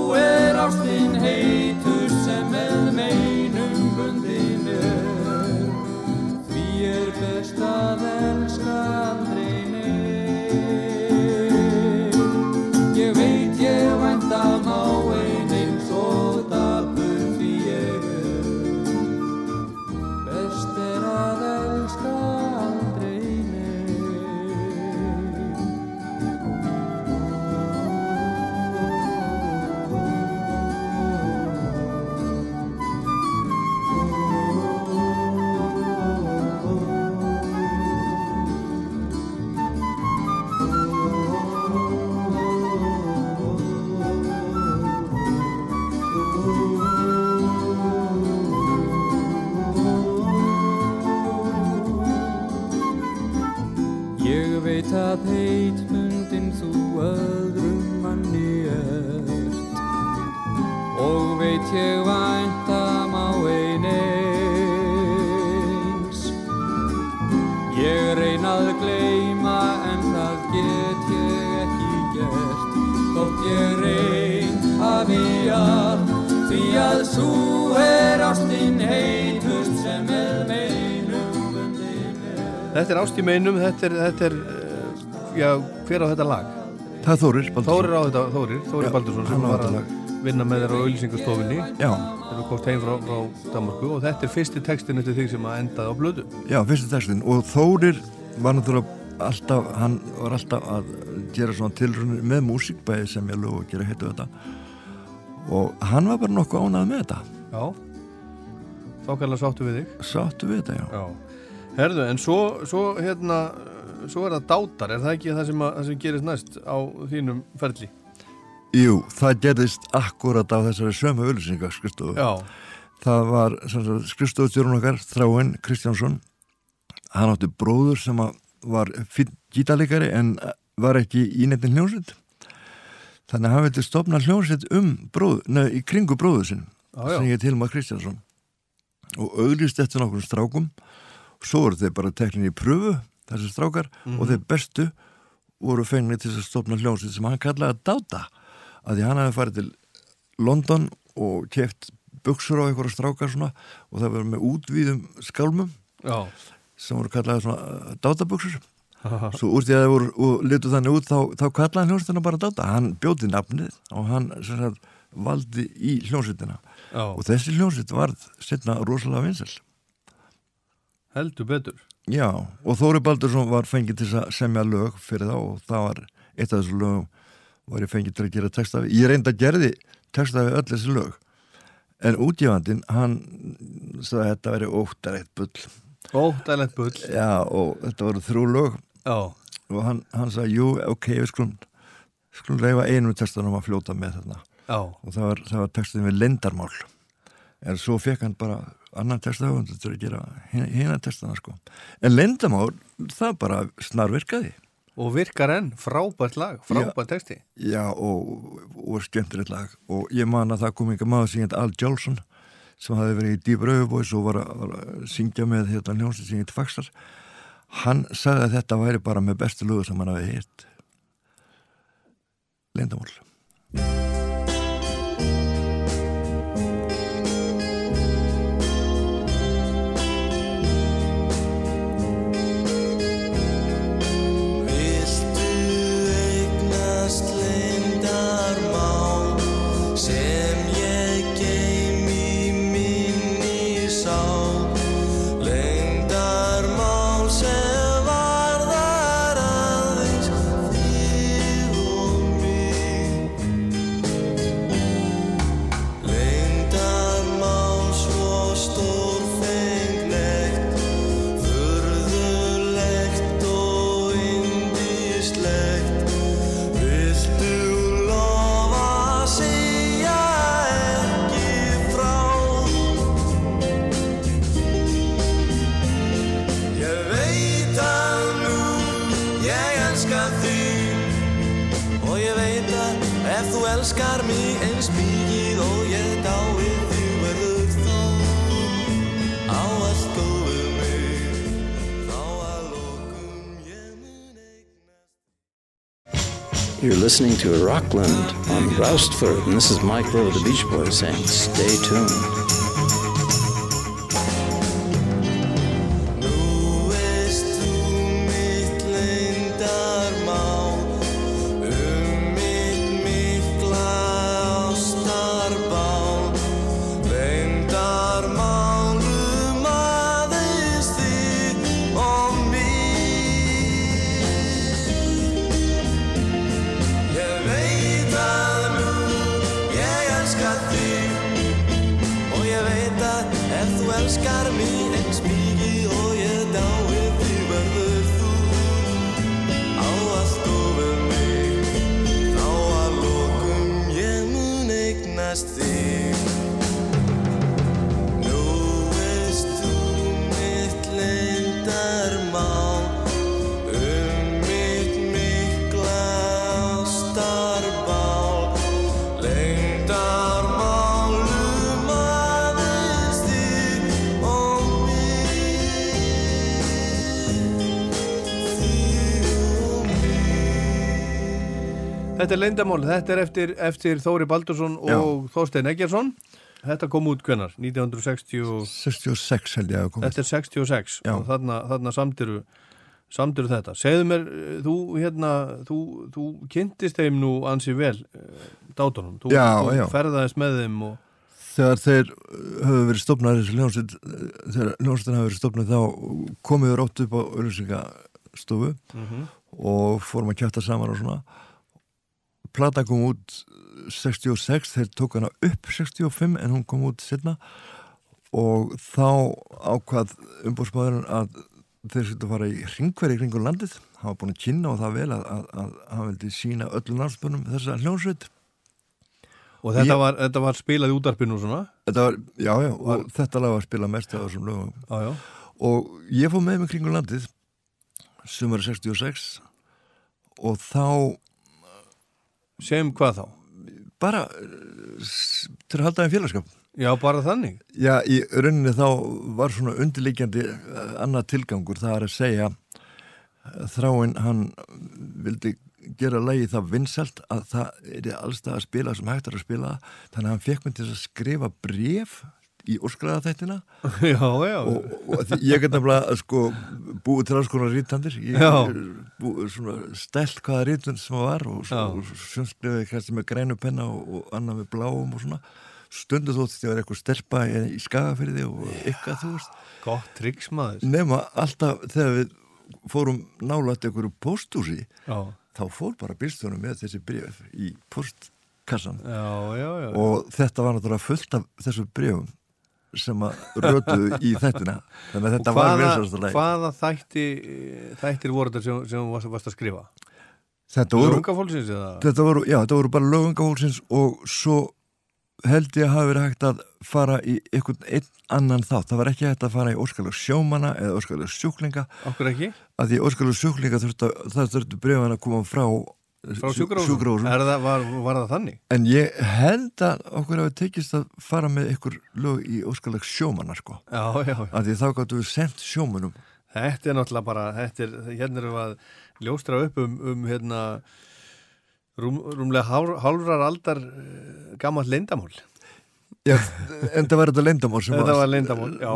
Þetta er ást í meinum, þetta er, þetta er uh, já, hver á þetta lag? Það er Þórir Baldursson. Þórir á þetta, Þórir, Þórir Baldursson sem var að vinna með þér á auðlýsingarstofinni Já, þegar þú komst heim frá, frá Danmarku og þetta er fyrsti textin eftir þig sem að endaði á blödu já, fyrstu textin og Þórir var náttúrulega alltaf, hann var alltaf að gera svona tilrunir með músík bæði sem ég lög og gera heitu þetta og hann var bara nokkuð ánað með þetta Já. Þá kallar sáttu við þig. sáttu við þetta, já Já. Herðu, en svo, svo hérna, svo er það dátar, er það ekki það sem, að, það sem gerist næst á þínum ferli? Jú, það gerðist akkurat á þessari sömu auðlýsingar skrifstofu Já. það var skrifstofustjórun okkar Þráinn Kristjánsson hann átti bróður sem var gítalegari en var ekki í nefnin hljómsveit þannig að hann vildi stopna hljómsveit um bróð, neð, í kringu Já, já. sem ég til maður Kristjánsson og auglýst eftir nokkur strákum svo voru þeir bara teknin í pröfu þessi strákar og þeir bestu voru fengni til að stopna hljómsveit sem hann kallaði að dáta að því hann hefði farið til London og keft buksur á einhverja strákar svona og það var með útvíðum skálmum Já. sem voru kallaði svona dátabuksur svo úr því að það voru og litu þannig út þá, þá kallaði hljómsveitina bara dáta. Hann bjóti nafnið og hann sagt, valdi í hljómsveitina. Og þessi hljómsveit varð setna rosalega vinsel Heldur betur. já og Þóri Baldursson var fengið til að semja lög fyrir þá og það var eitt af þessu lögum var ég fengið til að gera textafi ég reynda að gerði textafi öll þessi lög en útgefandinn hann sagði að þetta veri óttarætt bull Óttælegt bull. já og þetta voru þrjú lög Já. og hann, hann sagði, jú, ok, við skulum skulum reyfa einu textanum að fljóta með þarna Já. og það var, var textin við lendarmál en svo fekk hann bara annan textahöfundur til að gera hérna textana sko. En lendarmál, það bara snarvirkaði. Og virkar enn, frábært lag, frábært texti. já og, og skemmtilegt lag. Og ég man að það kom einhver maður sem heit Al Jolson sem hafi verið í Deep Röfubóis og var að, var að syngja með þetta hljómsið sem heit Faxar. Hann sagði að þetta væri bara með bestu lögur sem hann hafi hitt Lendamál listening to Rockland on Roustford, and this is Mike the Beach Boys saying, stay tuned. Þetta er leyndamál, þetta er eftir, eftir Þóri Baldursson og Þorstein Eggersson. Þetta kom út hvenar? 1960 66 held ég að komið Þetta er 66 Já. og þarna, þarna samtiru, samtiru þetta. Segðu mér, þú, hérna, þú, þú kynntist þeim nú ansi vel, eh, dátunum. Þú, Já, þú já. ferðaðist með þeim og... þegar þeir höfðu verið stopnað hljómsveit þegar hljómsveitin hafi verið stopnað þá komið þau rátt upp á auðlýsingastofu Mhm. og fórum að kjæfta saman og svona plata kom út 66, þeir tók hana upp 65 en hún kom út setna og þá ákvað umbúrsmáðurinn að þeir svolítið að fara í ringveri kringur landið. Var búin að kynna og það vel að, að, að hann vildi sína öllum landsbunum þessa hljónsveit Og þetta Ég- var, þetta var spilað í útarpinu svona? Þetta var, já já, og þetta lag var að spila mest af þessum lögum. Já og ég fór með mig kringur landið sumar 66 og þá Sem hvað þá? bara til að halda þeim félagskap. Já, bara þannig. Já, í rauninni þá var svona undirleikjandi eh, annað tilgangur, það er að segja eh, þráinn hann vildi gera lagi það vinsælt að það er allstað að spila sem hægt er að spila. Þannig að hann fekk mig til að skrifa bref í [LAUGHS] Já, já. Og, og ég get nefnilega sko búið til alls konar rítandir ég stelt hvaða rítund sem það var og, og sjömskrifaði kannski með grænu penna og, og annað með bláum og svona. Stundu þótt því að vera eitthvað stelpa í, skagafyrði og ykkar þú veist. Gott triks maður. Nema alltaf þegar við fórum nálætt einhverju póstúsi Já, þá fór bara bílstunum með þessi bref í postkassan já, já, já. og þetta var náttúrulega fullt af þessu brefum sem að rötuðu í þettina þannig að þetta Og var hvaða, vinsastlega hvaða þætti, þættir voru þetta sem, sem varst, varst að skrifa? þetta voru, Lunga fólksins eða? þetta voru, já, þetta voru bara lögungahólsins og svo held ég að hafa verið hægt að fara í einhvern einn annan þátt, það var ekki hægt að fara í óskalag sjómana eða óskalag sjúklinga Okkur ekki? að því óskalag sjúklinga þurfti að, það þurfti brefan að koma frá, Frá sjúkrahúsum? Var, var það þannig? en ég held að okkur hafi tekist að fara með ykkur lög í óskalag sjómana sko, Já, já, já. þá gáttu við sendt sjómunum Þetta er náttúrulega bara, er, hérna erum við að ljóstra upp um, um hérna, rúm, rúmlega hálf, hálfrar aldar uh, gammalt leyndamál. Já, en það var þetta leyndamál sem Þetta var leyndarmál, já.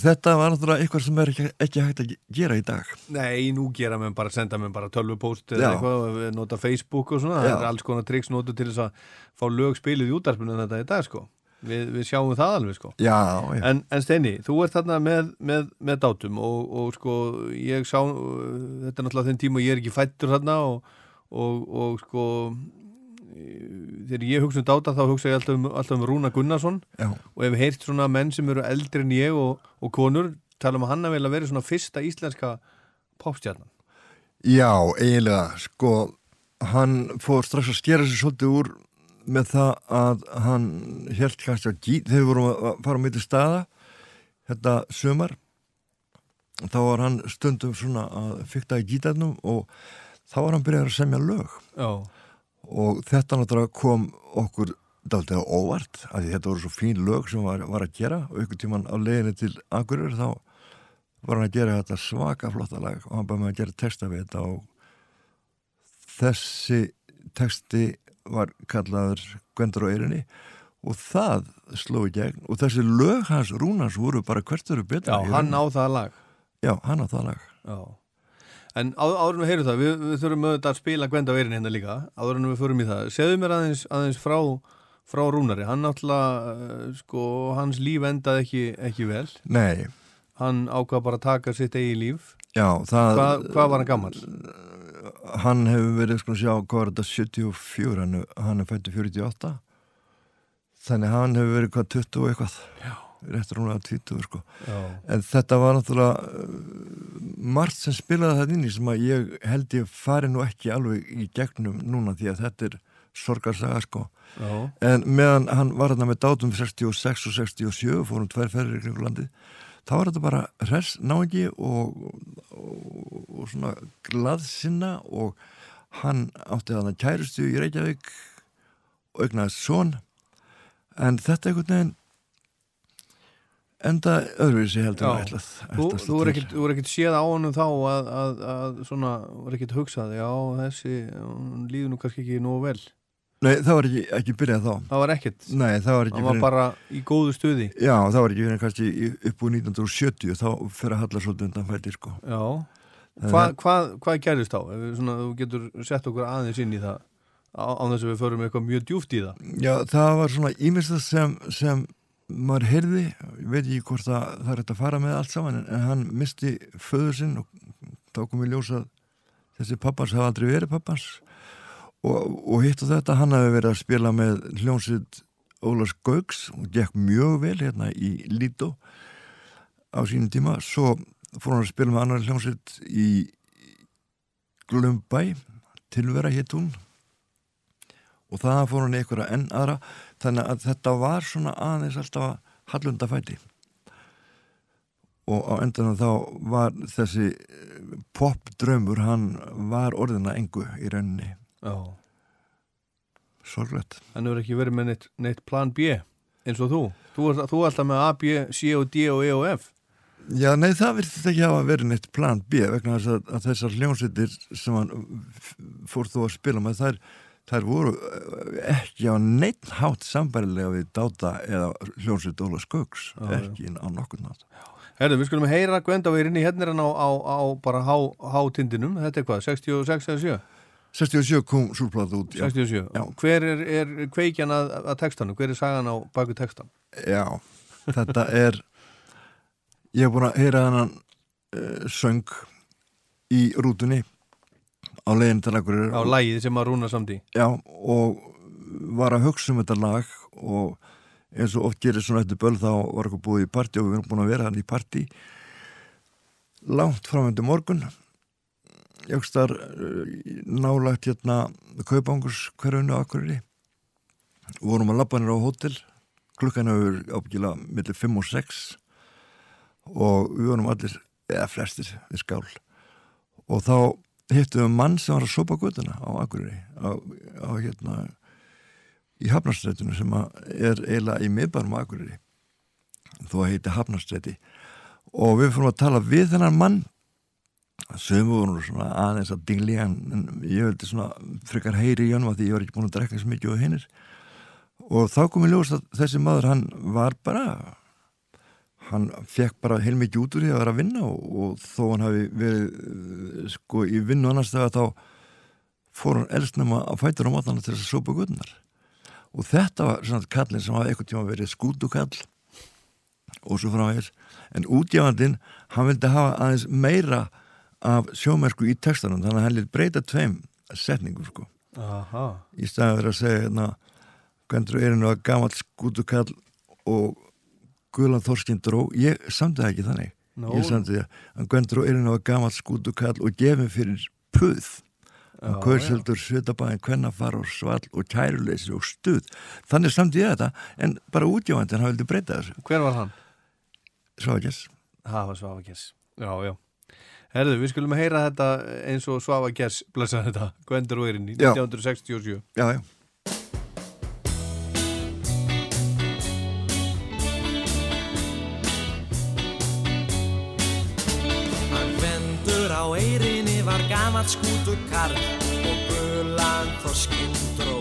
þetta var náttúrulega eitthvað sem er ekki, ekki hægt að gera í dag Nei, nú gera mér bara, senda mér bara tölvupóst eða eitthvað, nota Facebook og svona, það Já. er alls konar triks notu til þess að fá lög spilið í útarpinu en þetta í dag, sko. Við, við sjáum það alveg, sko. Já, En, en Steini, þú ert þarna með, með, með dátum og, og sko, ég sá, uh, þetta er náttúrulega þenn tíma ég er ekki fættur þarna og, og, og sko, þegar ég hugsa um dáta þá hugsa ég alltaf um, alltaf um Rúna Gunnarsson. Já, og hef heyrt svona menn sem eru eldri en ég og, og konur tala um að hann að vilja verið svona fyrsta íslenska popstjarnan. já, eiginlega sko, hann fór strax að skera sér svolítið úr með það að hann held kannski að gít, þegar við vorum að fara á milli staða þetta sömar þá var hann stundum svona að fykta í gítarnum og þá var hann byrjað að semja lög. Já, og þetta náttúrulega kom okkur daldið á óvart því þetta voru svo fín lög sem var, var að gera og ykkur tíman á leiðinni til Akurur þá var hann að gera þetta svaka flotta lag og hann bara með að gera texta við þetta og þessi texti var kallaður Gwendur á eirinni og það sló í gegn og þessi lög hans Rúnars voru bara hvert eru betra já hann á það lag. já, hann á það lag Já. En á, áður en við heyrum það, við, við þurfum auðvitað að spila Gwenda Veirin hérna líka, áður en við förum í það. Segðu mér aðeins, aðeins frá, frá Rúnari, hann náttúrulega, uh, sko, hans líf endaði ekki, ekki vel. nei, Hann ákvað bara að taka sitt eigi líf. já, það Hvað, hvað var hann gammal? hann hefur verið sko sjá hvað var þetta 74 hann, hann er fættu 48 þannig hann hefur verið hvað 20 og eitthvað Já. Réttur hún að 20 sko en þetta var náttúrulega uh, margt sem spilaði það inn í sem að ég held ég fari nú ekki alveg í gegnum núna því að þetta er sorgarsaga sko. Já. en meðan hann var hérna með dátum 66 og 67 fórum tvær ferðir í kringu landið þá var þetta bara hress náingi og, og, og svona glaðsinna og hann átti þarna kærustu í Reykjavík og eignaðist son. En þetta einhvern veginn enda öðruvísi heldur Já. ætlað Þú, þú er er ekkit séð á honum þá að, að, að svona, er ekkit hugsað, já, þessi, hún líður nú kannski ekki nógu vel. Nei, það var ekki, ekki byrjað þá Það var ekkit. Nei, það var ekki Hann var fyrr en- bara í góðu stuði. Já, það var ekki fyrir kannski upp úr 1970 þá fyrir að halla svolítið undan fæti sko. Já. Þannig Hva, að- hvað, hvað gerðist þá? Svona, þú getur sett okkur aðeins inn í það á, á þess að við förum eitthvað mjög djúft í það. Já, það var svona ímestað sem, sem maður heyrði, ég veit ekki hvort það, það er hægt að fara með allt saman en, en hann misti föður sinn og þá kom við ljósa að þessi pappans hafa aldrei verið pappans. Og, og hitt og þetta hann hafi verið að spila með hljómsveit Ólars Gauks og gekk mjög vel hérna í Lító á sínum tíma. Svo fór hann að spila með annar hljómsveit í Glumbæ tilvera hétt hún. Og það fór hann einhverja enn aðra þannig að þetta var svona aðeins alltaf hallundafæti og á endanum þá var þessi popdrömmur hann var orðina engu í rauninni Já. sorglegt Hann hefur ekki verið með neitt, neitt plan B eins og þú. Þú ert þú ert alltaf með A, B, C og D og E og F. Já, nei, það virðist ekki hafa verið neitt plan B vegna þess að, að þessar hljómsveitir sem hann fór þú að spila með þær, þær voru eh, ekki á neitt hátt sambærilega við Dáta eða hljómsveit Óla já. ekki á nokkur nátt. Herðu, við skulum heyra Gvendaveirinn í hérna á, á, á bara há, hátindinum. Þetta er hvað, 66 eða 7? 67 kom súrplata út, já. 67. Já. Hver er, er kveikjan að, að textanum? Hver er sagan á baku textan? Já, þetta er ég hef búin að heyra hennan uh, söng í rútunni á leiðin til akkur Á lægið sem að rúna samt í. Já, og var að hugsa um þetta lag og eins og oft gerir svona eftir böl þá var eitthvað búið í partí og við erum búin að vera hann í partí langt framöndu morgun. Jökstar nálagt hérna kaupangurs hverjunu akkurri vorum að labba nýra á hótel. Klukkan hefur ábyggilega millir 5 og 6 og við vorum allir, eða flestir við skál. Og þá hittum við mann sem var að sopa guttuna á Akureyri á, á hérna í Hafnarstrætinu sem er eiginlega í miðbærum á Akureyri þó að heiti Hafnarstræti. Og við fórum að tala við þennan mann. Sem voru svona aðeins að dingli en ég veldi svona frekar heyri í að því ég var ekki búin að drekka svo mikið og hinnir og þá kom ég ljós að þessi maður hann var bara hann fekk bara heilmikið út úr því að vera að vinna og, og þó hann hafi verið eh, sko í vinnu annars þegar þá fór hann elstnum að fætur á mótana til þess að sopa gutnar og þetta var svona kallin sem hafa eitthvað tíma verið skútukall og svo framvegis. En útjáfandinn, hann vildi hafa aðeins meira af sjómerku í textanum þannig að hann lít breyta tveim setningum sko. Aha. í staðið að vera að segja hérna Gvendur erinu að gamall skútukall og Guðlan Þorskinn dró, ég samti það ekki þannig Nó. ég samti það að Gvendur erinu að gamall skútukall og gefið fyrir puð Já, Kauseldur, Svetabæðin, Kvennafar og Svall og Kæruleysi og Stuð þannig samti ég þetta en bara útjáfandinn hann vildi breyta þessu Hver var hann? Svákjess Það var Svafa Gess. Já, já. Herðu, við skulum heyra þetta eins og Svafa Gess blessa þetta, og Eirinni, Já. 1967. Já, já var gamalt skútur karl og gulan þorskinn dró.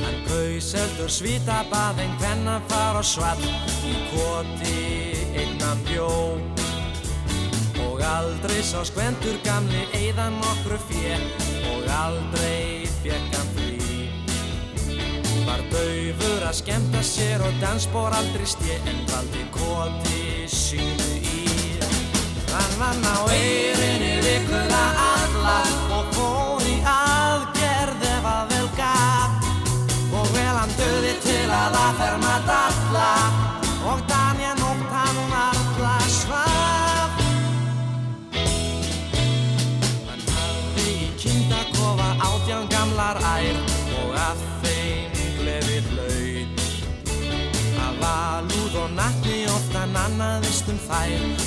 Hann kaus heldur svita bað en hvenna far og svall í koti einnan bjó. Og aldrei sá skvendur gamli eigðan nokkru fjö og aldrei fekk hann frí. Var daufur að skemmta sér og dansbór aldrei stje en valdi koti sínu í. Hann vann á eirinni vikuna alla og fór í aðgerð ef að vel gaf og vel hann döði til að aðferma dalla og danja nótt hann varla svaf. Hann hafði í kindakofa átján gamlar ær og að þeim gleði hlaut. Að valúð og natni ofta nannaðist um þær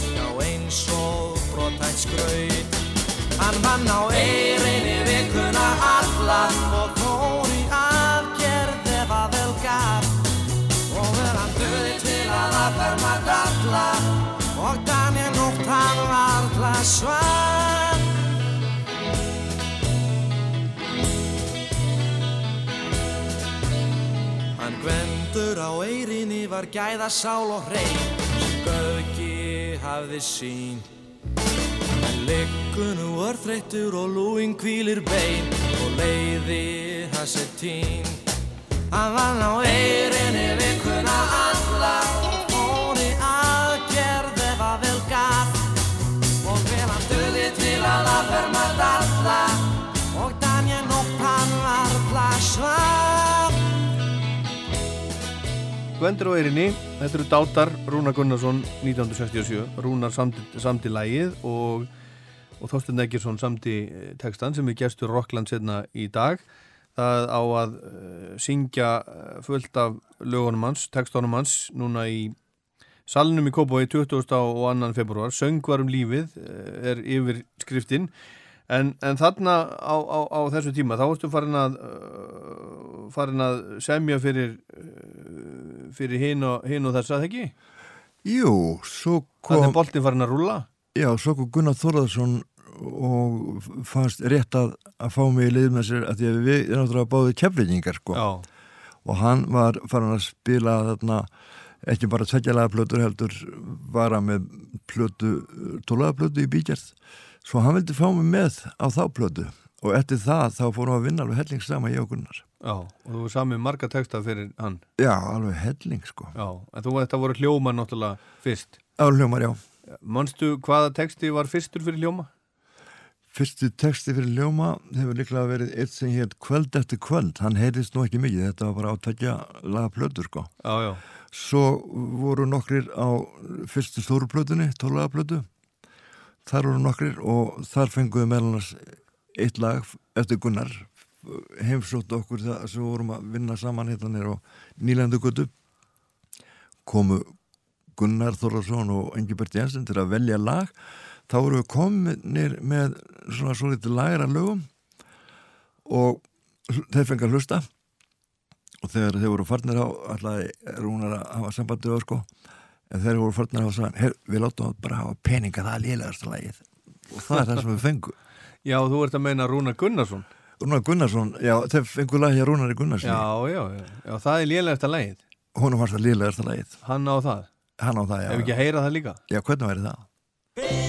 brotætt skraut Hann vann á eirinni vikuna alla Og fór í afgerð ef að vel gaf Og vel hann döði til að aðferma dalla Og Daniel nótt hann varla svaf Hann gvendur á eirinni var gæða sál og hrein Gauki hafði sín. Liggunum var þreyttur og lúin kvílir bein og leiði hans er tín. Hann vann á eirinni vikuna alla og fóri aðgerð ef að vel gaf. Og vel hann döði til að aðferma dalla og danja nótt hann varðla svaf. Gvendur og eirinni, þetta eru dátar Rúnar Gunnarsson 1967. Rúnar samti, samti lægið og og Þorstein Eggersson samdi eh, textan sem er gestur Rockland setna í dag það á að uh, syngja uh, fullt af lögunum hans, textunum hans núna í salnum í Kópói 20. og 2. februar Söngvar um lífið er yfir skriftin en, en þarna á, á, á þessu tíma þá ertu farin að farin að semja fyrir fyrir hinn og, hin og þess að ekki Jú, svo kom Þannig boltin farin að rúlla Já, svo kom Gunnar Þorðarsson og fannst rétt að, að fá mig í lið með sér að því að við erum náttúrulega báðið keflingingar sko. og hann var farin að spila þarna ekki bara tveggjalega plötur heldur var að með plötu, tólaða plötu í bíkjart svo hann vildi fá mig með á þá plötu. Og eftir það þá fórum við að vinna alveg helling sama ég og Gunnar. Já, og þú var samið marga texta fyrir hann. Já, alveg helling sko. Já, en þú þetta voru hljóma náttúrulega fyrst. Alveg hljómar, já Manstu hvaða texti var fyrstur fyrir hljóma? Fyrstu texti fyrir Ljóma hefur líklega verið eitt sem hér kvöld eftir kvöld, hann heyrðist nú ekki mikið, þetta var bara á tveggja laga plötur sko. Já, já. Svo voru nokkrir á fyrstu stóru plötunni, tólaga plötu, þar voru nokkrir og þar fenguðu meðlunars eitt lag eftir Gunnar, heimsótt okkur það sem vorum að vinna saman hérna nýr og nýlendu guttu, komu Gunnar Þorlarsson og Engibert Jensen til að velja lag. Þá voru við kominir með svona svo litið lagra lögum og þeir fengið að hlusta. Og þegar þeir voru farnir á alltaf rúnar að hafa sambandið á sko. En þeir voru farnir á að sagða við látum bara hafa peninga það að liðlegasta lagið. Og það er það sem við fengum. [LAUGHS] Já, þú ert að meina Rúnar Gunnarsson? Rúnar Gunnarsson, já, þeir fengu lagi að Rúnar Gunnarsson Já, já, já, já, það er liðlegasta lagið. Hún var það liðlegasta lagið. Hann á það Hann á það, já Ef ekki að heyra það líka Já, hvernig væri það?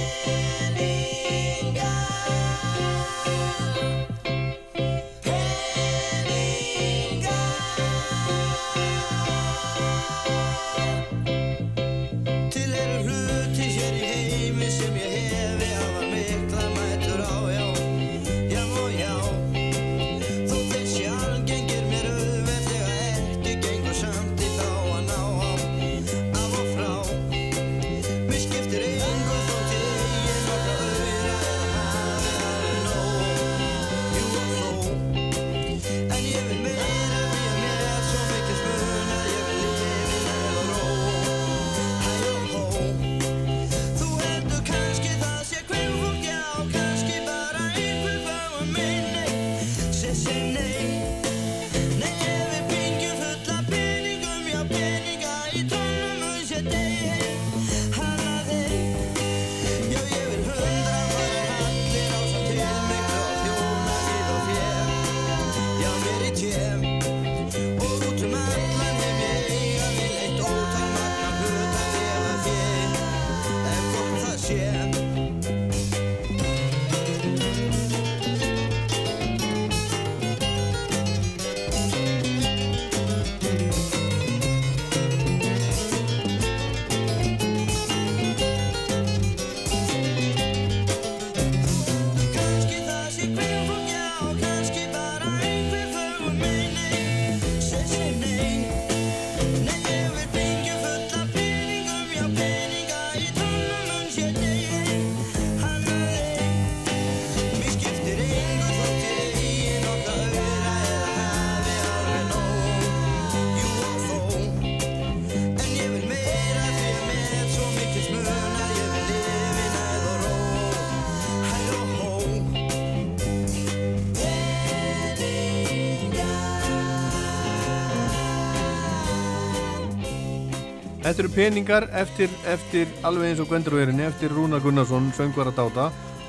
Þetta eru peningar eftir, eftir alveg eins og Erinni eftir Rúnar Gunnarsson, söngvara dáta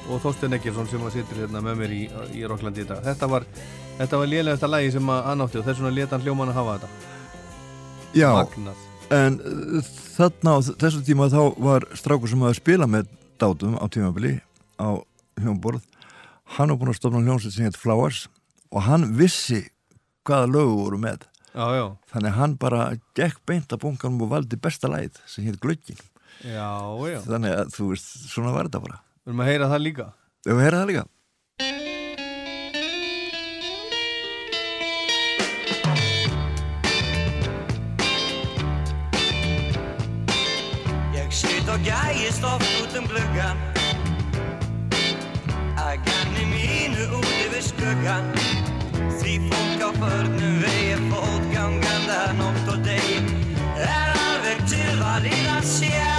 og Þorstein Eggersson sem að sittur hérna með mér í, í Rokklandi í dag. Þetta var, þetta var lélegasta lægi sem að hann átti og þess vegna leta hann hljóman að hafa þetta. Já, Magnað. en uh, þarna á þessu tíma þá var strákur sem hafa spilað með dátum á tímabili á hljómborð hann var búin að stofna hljómsveit sem heit Flowers og hann vissi hvaða lögu voru með já, já. þannig hann bara gekk beint að bunkanum og valdi besta læð sem hétt Glöggin þannig að þú veist, svona var þetta bara. Við höfum að heyra það líka. Við höfum að heyra það líka. Ég skut og gæist oft út um glöggan Að ganni mínu úti við skuggan Því fólk á förnu vegi fólk fótganganda nótt og degi Er alveg tilvalið að sjá.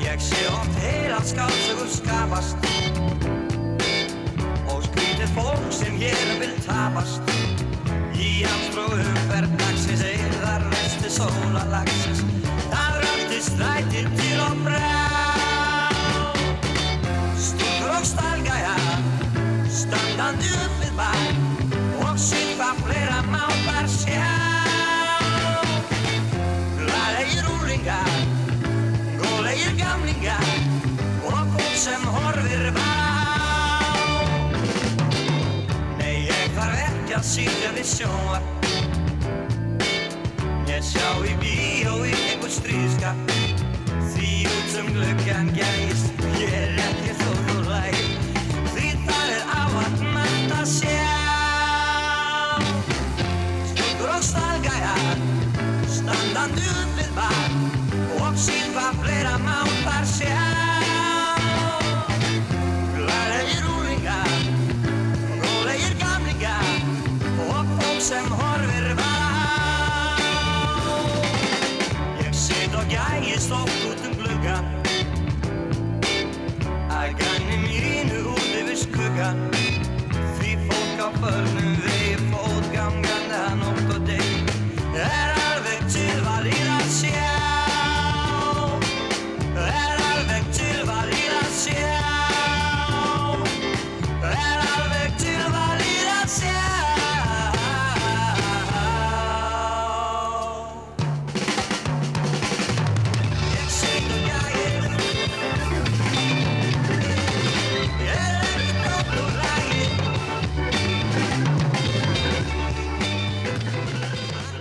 Ég sé oft heilan skálsögur skapast. Og skrítið fólk sem hér vil tapast. Í amstrú umferð dagsins eirðar vestu sólalagsins Það röldi strætir til og frá. Stúkur og stalgæjar Standandi upp við bæ Og sýpa fleira mátar sjá. Glæðegir úlingar Góðlegir gamlingar Og fólk sem horfir á Nei, ég þarf ekki að sýtja við sjónvar Ég sjá í bíó í einhver stríðskap Því út sem glöggjan gæst Ég er ekki þó Upp við bar Og síðan fleira Og fólk sem horfir á Ég sit og gægist oft út um gluggan Að ganni mínu út yfir skuggan Því fólk á förnum vegi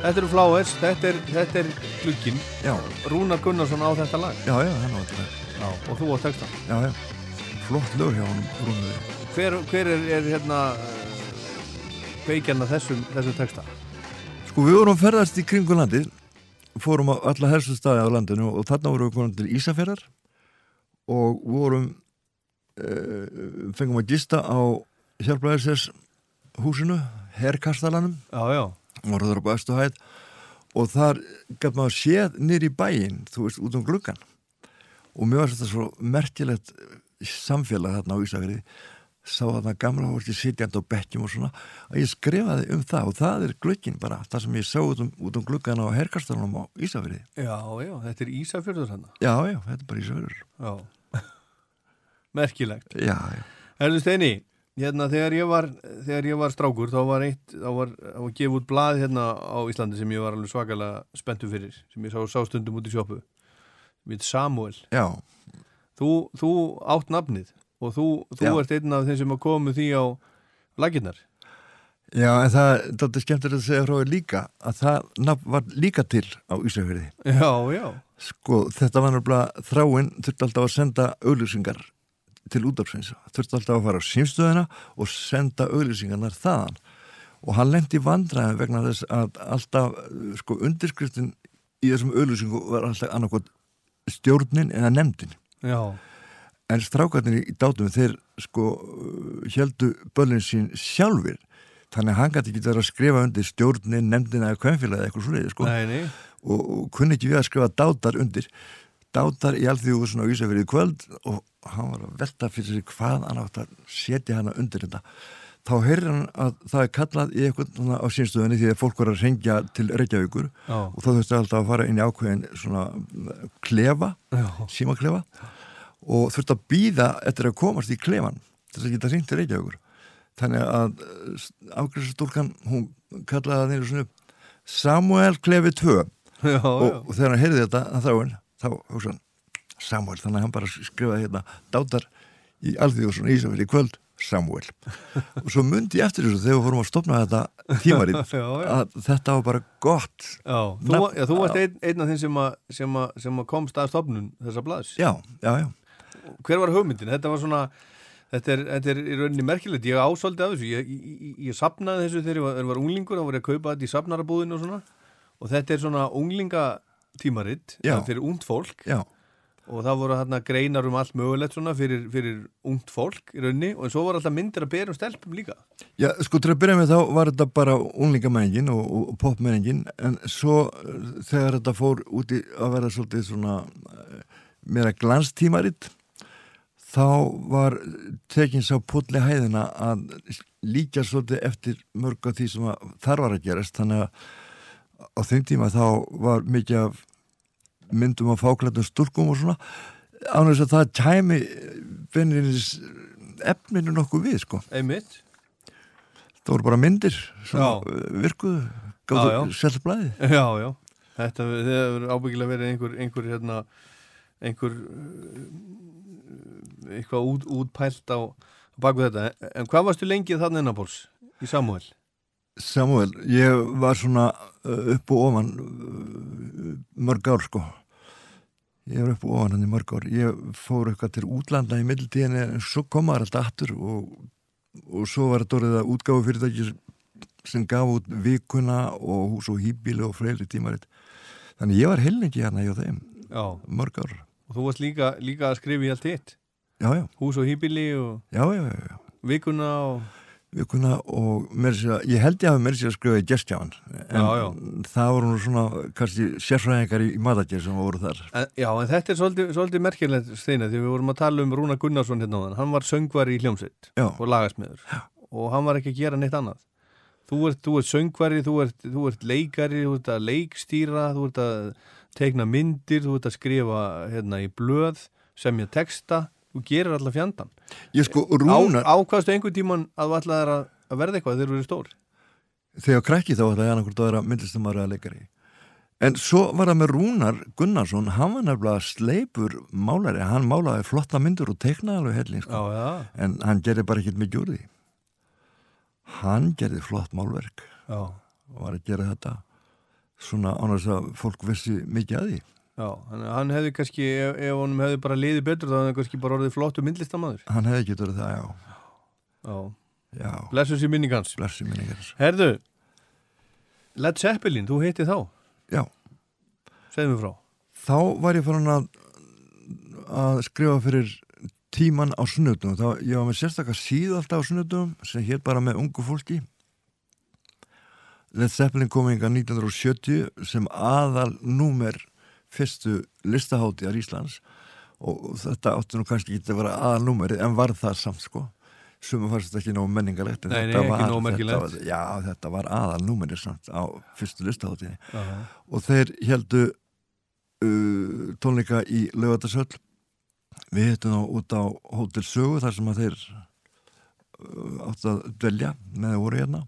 Þetta eru Flowers, þetta er, þetta er glugginn. Já, Rúnar Gunnarsson á þetta lag. Já, já, hann var þetta Já, og þú á textan Já, já, flott lög hjá hann Rúnur Hver, hver er, er hérna uh, kveikjarna þessum, þessum texta? Sko við vorum að ferðast í kringu landið fórum á alla helstu staði á landinu og þarna vorum við komin til Ísafjörðar og vorum uh, fengum að gista á hjálpræðisess húsinu herrkastalanum Já, já voru þar á bestu hæð og þar gæt maður séð nýri í bæinn þú veist, út um gluggan og mér var þetta svo merkilegt samfélag þarna á Ísafjörði sá þarna gamla fólki sitjandi á bekkjum og svona að ég skrifaði um það og það er glugginn bara, það sem ég sá út um, út um gluggan á herrkastalanum á Ísafjörði Já, já, þetta er Ísafjörður hann já, já, þetta er bara Ísafjörður. Já. [LAUGHS] Merkilegt. Já, já, Herðu Steini, hérna þegar ég var þegar ég var strákur, þá var eitt þá var, var gefið út blað hérna á Íslandi sem ég var alveg svakalega spenntu fyrir sem ég sá, sá stundum út í sjópu Mitt Samuel já, þú, þú átt nafnið og þú, þú ert einn af þeim sem að komu því á laginnar já en það þetta er skemmtilegt að segja því líka að það nafn var líka til á Ísafjörði Já, já. Sko, þetta var náttúrulega þráinn þurfti alltaf að senda auglýsingar til útdarpsins, þurfti alltaf að fara á símstöðina og senda auglýsingarnar þaðan. Og hann lendi vandræðin vegna þess að alltaf sko undirskriftin í þessum auglýsingu var alltaf annarkot stjórnin eða nefndin. Já, en strákarnir í dátum þeir sko heldu börlinn sín sjálfur þannig að hann gæti ekki verið að skrifa undir stjórnin, nefndin eða kvennfélagi eða eitthvað svoleiði sko. Nei, nei. Og, og kunni ekki við að skrifa dátar undir dátar í alþjóðu svona á Ísafjörði kvöld og hann var að velta fyrir sig hvað hann átt að setja hana undir þetta þá heyrði hann að það er kallað í eitthvað á sínstöðunni því að fólk var að rengja til Reykjavíkur Já. og þá þurfti alltaf að fara inn í ákveðin svona klefa, Já. símaklefa og þurfti að býða eftir að komast í klefan þess að geta ringt til Reykjavíkur þannig að afgræsastúlkan hún kallaði það nýru svona Samuel klefi 2 Já, og, og þegar hann heyrði þetta að þráin þá hugsa hann Samuel þannig að hann bara skrifaði hérna dátar í alþjóðsson Ísafjörði í kvöld Samuel og svo myndi ég eftir þessu þegar við fórum að stopna þetta tímarinn [LAUGHS] að þetta var bara gott já. Þú, já, þú varst einn, einn af þeim sem, að, sem, að, sem að komst að stofnun þessa blaðs. Já, já, já, Hver var hugmyndin? Þetta var svona Þetta er, þetta er í rauninni merkilegt, ég ásóldi af þessu, ég, ég, ég, sapnaði þessu þegar ég var, var unglingur, þá var ég að kaupa þetta í sapnarabúðinu og svona. Og þetta er svona unglinga tímaritt fyrir ungt fólk. Já, og það voru hérna greinar um allt mögulegt svona fyrir, fyrir ungt fólk í raunni og svo var alltaf myndir að bera um stelpum líka. Já, sko til að byrja með þá var þetta bara unglingamenningin og, og, popmenningin en svo eh, þegar þetta fór út í að vera svolítið svona eh, meira glanstímaritt þá var tekin sá pulli hæðina að líka svolítið eftir mörg af því sem þar var að gerast. Þannig að á þeim tíma þá var mikið af myndum af fáklættum stúlkum og svona ánveg að það tæmi beinlinis efninu nokkuð við sko einmitt Það voru bara myndir Já, gáðu já. selta blæði. Já, já, þetta hefur ábyggilega verið einhver, einhver hérna, einhver eitthvað út, útpælt á, baku þetta, en hvað varstu lengið þannig innabóls í Samuel? Samuel, ég var svona uh, upp og ofan uh, mörg ár sko. Ég var upp og ofan hann í mörg ár. Ég fór eitthvað til útlanda í mildtíðinni en svo kom maður alltaf aftur og, og svo var þetta orðið að útgáfu fyrirtæki sem gaf út vikuna og hús og hýbíli og fleiri tímaritt. Þannig ég var heilningi hérna hjá þeim, Já, mörg ár. og þú varst líka, líka að skrifa í allt hitt, Já, já, hús og hýbili og já, já, já, já. vikuna og, vikuna og sér að, ég held ég hafi meira sér að skrifa í gestjáðan en Já, já. það voru nú svona kannski sérfræðingar í, í matager sem voru þar. En, já, en þetta er svolítið, svolítið merkilegt steina, því við vorum að tala um Rúna Gunnarsson hérna á hann, var söngvari í hljómsveit og lagasmiður. Og hann var ekki að gera neitt annað. Þú ert, þú ert söngvari, þú ert, þú ert leikari, þú ert að leikstýra þú ert að tegna myndir þú ert að skrifa hérna í blöð semja texta, þú gerir alla fjandan ég sko Á, Rúnar, ákvaðstu einhvern tíman að þú ætlaðir að, að verða eitthvað þegar þú eru stór? Þegar krakki þá ætlaði hann hvort að vera myndlistamæri að leikari. En svo var það með Rúnar Gunnarsson hann var nefnilega sleipur málari. Hann málaði flotta myndur og teiknaði alveg helling sko. en hann gerði bara ekkert mikið úr því. Hann gerði flott málverk já, og var að gera þetta svona ánægast að fólk vissi mikið að því já hann, hefði kannski, ef, ef honum hefði bara liðið betur þá hefði hann kannski bara orðið flottu myndlistamæður hann hefði verið það, já, já, já. blessus í minning hans. Blessi minningar Herðu, Led Zeppelin, þú heiti þá? Já, segðu mig frá. Þá var ég farin að, að skrifa fyrir tíman á sunnutum. Þá ég var með sérstakar síð alltaf á sunnutum sem hér bara með ungu fólki. Led Zeppelin kom inga 1970 sem aðal númer fyrstu listaháttíðar Íslands og þetta áttu nú kannski ekki að vera aðal númerið en var það samt sko. Sumum fannst þetta ekki nóg menningalegt. en Nei, nei, þetta ekki var- nógu þetta merkilegt. var- Já, þetta var aðal númerið samt á fyrstu listaháttíðinni Já, og þeir heldu uh, tónleika í lögatarsöll við hittum þá út á Hótel Sögu þar sem að þeir uh, áttu að dvelja með voru hérna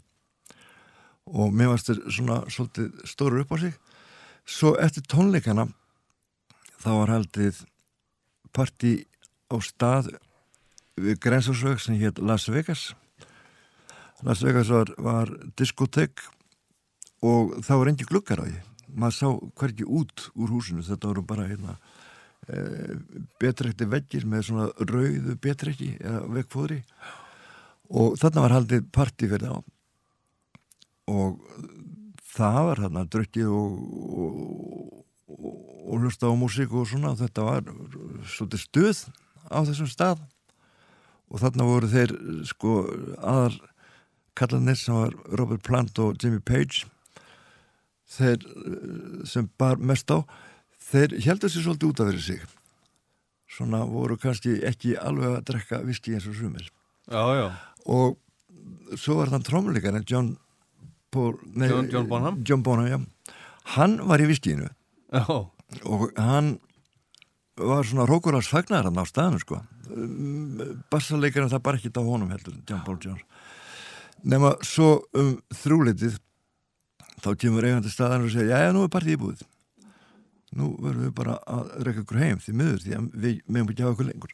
og mér varst þeir svona svolítið stóru upp á sig svo eftir tónleikana þá var haldið partí á stað við Grensásvög sem hétt Las Vegas. Las Vegas var, var diskotek og það var engi glukkar á því. Maður sá hverki út úr húsinu. Þetta voru bara hérna e, betrekti veggir með svona rauðu betrekki eða veggfóðri. Og þarna var haldið parti fyrir þá. Og það var hérna drukkið og, og, og, og hlusta á músík og svona þetta var svolítið stuð á þessum stað. Og þarna voru þeir sko aðal kallanir sem var Robert Plant og Jimmy Page þeir eh, sem bar mest á þeir heldur sér svolítið út af fyrir sig. Svona voru kannski ekki alveg að drekka viski eins og sumir. Og svo var þann trómuleikarinn John Paul, nei, John- John Bonham? John Bonham, já. Hann var í viskinu já. og hann var svona rókurars fagnar hann á staðinu sko. Bassarleikarinn það bara ekki á honum heldur John Paul Jones. Nema svo um þrúleitið þá kemur eigandi staðan og segja já, já, nú er partíð íbúið nú verðum við bara að reyka okkur heim því miður því að við meðum ekki hafa okkur lengur.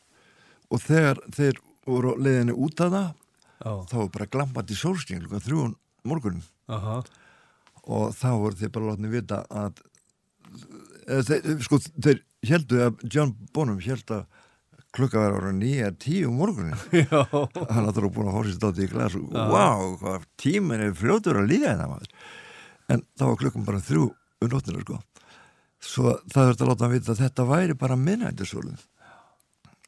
Og þegar þeir voru á leiðinni út af það já. þá var bara glampandi sólsting þrjún morgunin Aha. og þá voru þeir bara látni vita að þeir, sko, þeir heldu að John Bonham held að klukka var ára nýja tíu um morgunin [LAUGHS] hann hattur búin að horfist átti í glas og wow, hvað tíminn er fljótur að líða þetta maður. En þá var klukkan bara þrjú um nóttina sko. Svo það verður að láta hann vita að þetta væri bara minnættisólun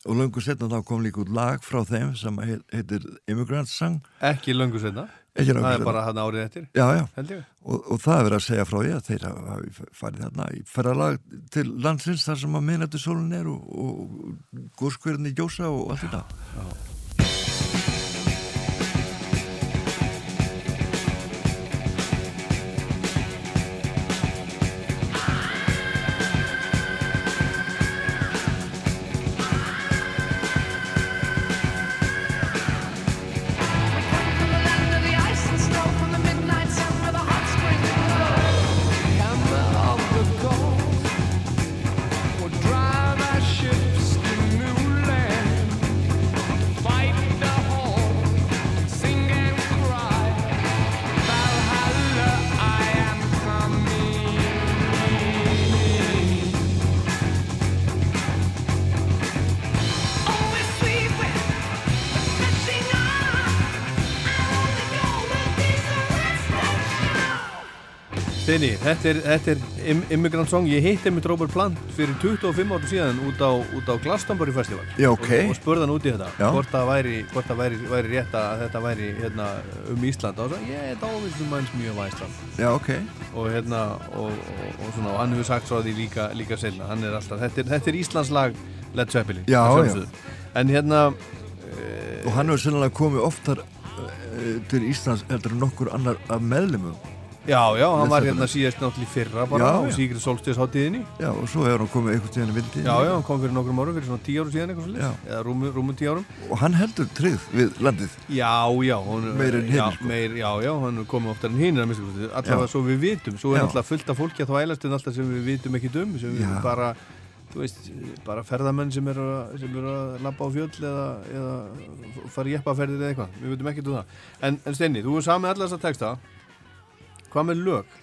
og löngu setna þá kom líka út lag frá þeim sem heit- heitir Immigrant Song. Ekki löngu setna Ekki löngu Það er bara hann árið eftir já, já. Ég. Og, og það er verið að segja frá því að þeir hafi farið þarna í ferðalag til landsins þar sem að minnættisólun er og, og góðskverðin í gjósa og allt þetta Steini, þetta er, þetta er Im Immigrant Song. Ég hitti mitt Robert Plant fyrir 25 árum síðan út á, út á Glastonbury Festival. Já, ok. og, og spurði hann út í þetta Já. hvort það væri, væri, væri rétt að þetta væri hérna, um Ísland. Og það er always reminds me of Iceland. Já, ok. Og hérna og, og, og, svona, hann hefur sagt frá því líka, líka selna hann er alltaf, þetta er, þetta er Íslands lag Led Zeppelin Já, að já. en hérna og hann hefur sennilega komið oftar eh, til Íslands heldur en nokkur annar af meðlumum já, já, hann var hérna síðast náttúrulega fyrra bara á. Sigrid Solstis hátíðinni. Já, og svo hefur hann komið einhvern tíðan í vildi Já, já, hann kom fyrir nokkrum árum, fyrir svona tíu árum síðan eitthvað svolítið, eða rúmu, rúmu tíu árum. og hann heldur tryggð við landið. Já, já, hún, Meira en hinir, já, sko. meir, já, já, hann er komið oftar en hinn, allavega svo við vitum, svo er alltaf fullt af fólki að þvælast en alltaf sem við vitum ekki um, sem við bara, þú veist, bara ferðamenn sem eru eru að labba á fjöll eða, eða fara í jeppaferðir eða eitthvað, við vitum ekki um það. En, en Steini, þú er samið allar þess að texta, hvað með lög?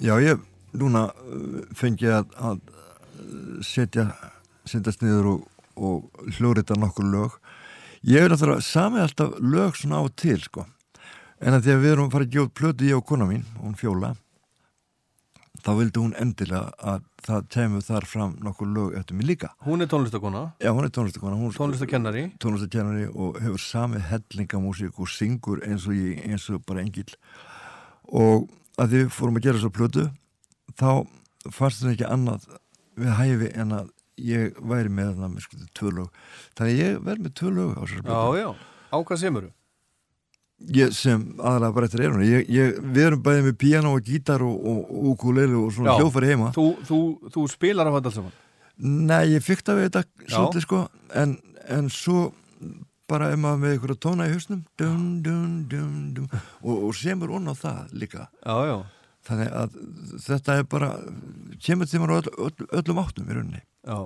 Já, ég núna uh, fengi að, að uh, setja setjast niður og, og hljórita nokkur lög. Ég er náttúrulega sami alltaf lög svona á og til sko. En að því að við erum farið að út plötu ég og kona mín, hún Fjóla þá vildi hún endilega að það kemur þar fram nokkur lög eftir mig líka. Hún er tónlistakona, Já, hún er tónlistakona hún tónlistakennari, tónlistakennari og hefur sami hellingamúsík og syngur eins og, ég, eins og bara engil og að því við fórum að gera svo plötu þá fannst það ekki annað við hæfi en að ég væri með það með sko tvö lög þannig að ég verð með tvö lög á þessari já, plötu já, á hvað semuru? ég sem aðalega bara eftir erunni ég, ég, við erum bæðið með piano og gítar og, og, og ukulele og svona Já. hljófari heima Þú, þú, þú spilar af þetta alls saman? Nei, ég það við þetta Já. svolítið sko en, en svo bara ef maður með einhverja tóna í hausnum dun, dun, dun, og, og semur onni á það líka. Já, já, þannig að þetta er bara kemur til maður á öll, öll, öllum áttum í rauninni. Já.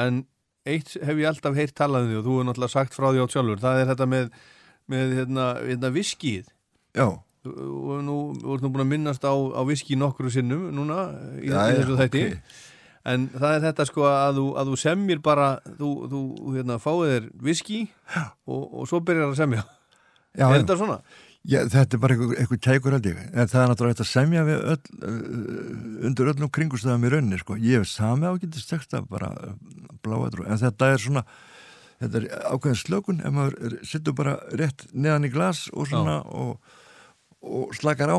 En eitt hef ég alltaf heyrt talað um því og þú hefur náttúrulega sagt frá því á sjálfur það er þetta með, með hérna, hérna viskið Já, og nú, nú búin að minnast á, á viski nokkru sinnum núna í, Já, í þessu þætti. ok. En það er þetta sko að þú, að þú semjir bara þú, þú hérna, fáið þér viski og, og svo byrjar að semja. Já, er þetta svona? Já, þetta er bara einhver kækur held ég. En það er náttúrulega hægt að semja öll, uh, undir öllum kringustöðum í rauninni sko. ég hef sami ágætist texta bara uh, bláætrú, en þetta er svona þetta er ákveðin slökun ef maður situr bara rétt neðan í glas og svona og, og slakar á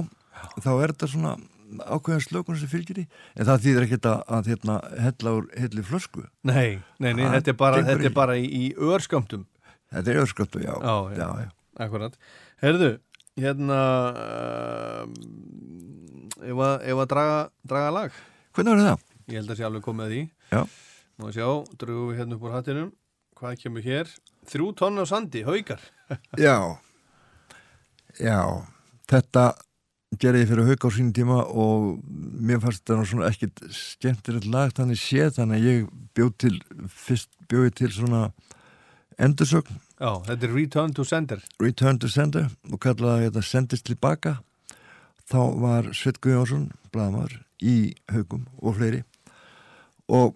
þá er þetta svona ákveðin slökun sem fylgir í en það þýðir ekkert að, að hérna, hella úr helli flösku Nei, nei, nei Það þetta er bara, þetta er bara í, í örskömmtum þetta er ösköptu, já, Já, já, já. Akkurat. Herðu, hérna um, ef, ef að draga, draga lag hvernig var það? ég held að sé alveg komið að því Já. Má sjá, drugum við hérna upp úr hattinum hvað kemur hér? Þrjú tonna á sandi, haukar [LAUGHS] Já Já, þetta gerði ég fyrir hauk á sínum tíma og mér fannst nú svona ekkit skemmtilegt lag þannig séð þannig að ég bjóð til fyrst bjóð ég til svona endursögn. Já, þetta er Return to Sender. Return to Sender og kallaði þetta Sendist tilbaka. Þá var Sveit Guðjónsson blaðamar í haugum og fleiri. Og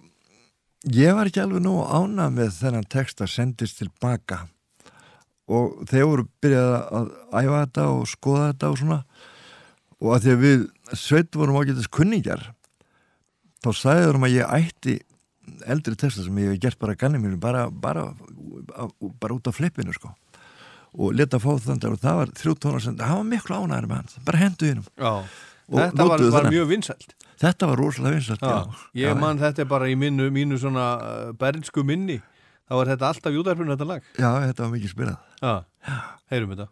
ég var ekki alveg nú ána með þennan text að Sendist tilbaka. Og þeir voru byrjað að æfa þetta og skoða þetta og svona og að því að við Sveit vorum ágætist kunningjar þá sagði það um að ég ætti eldri texta sem ég hef gert bara að ganni mínu bara, bara, bara út af flippinu sko. Og leta fá þannig og það var þrjú tónar sem það var miklu ánæður með hann, bara hendu innum þetta var, var mjög vinsælt. Þetta var rosalega vinsalt Já, já. ég Já, man þetta bara í mínu, mínu svona uh, bernsku minni. Þá var þetta alltaf júdarfinu þetta lag. Já, þetta var mikið spilað. Já, heyrum þetta.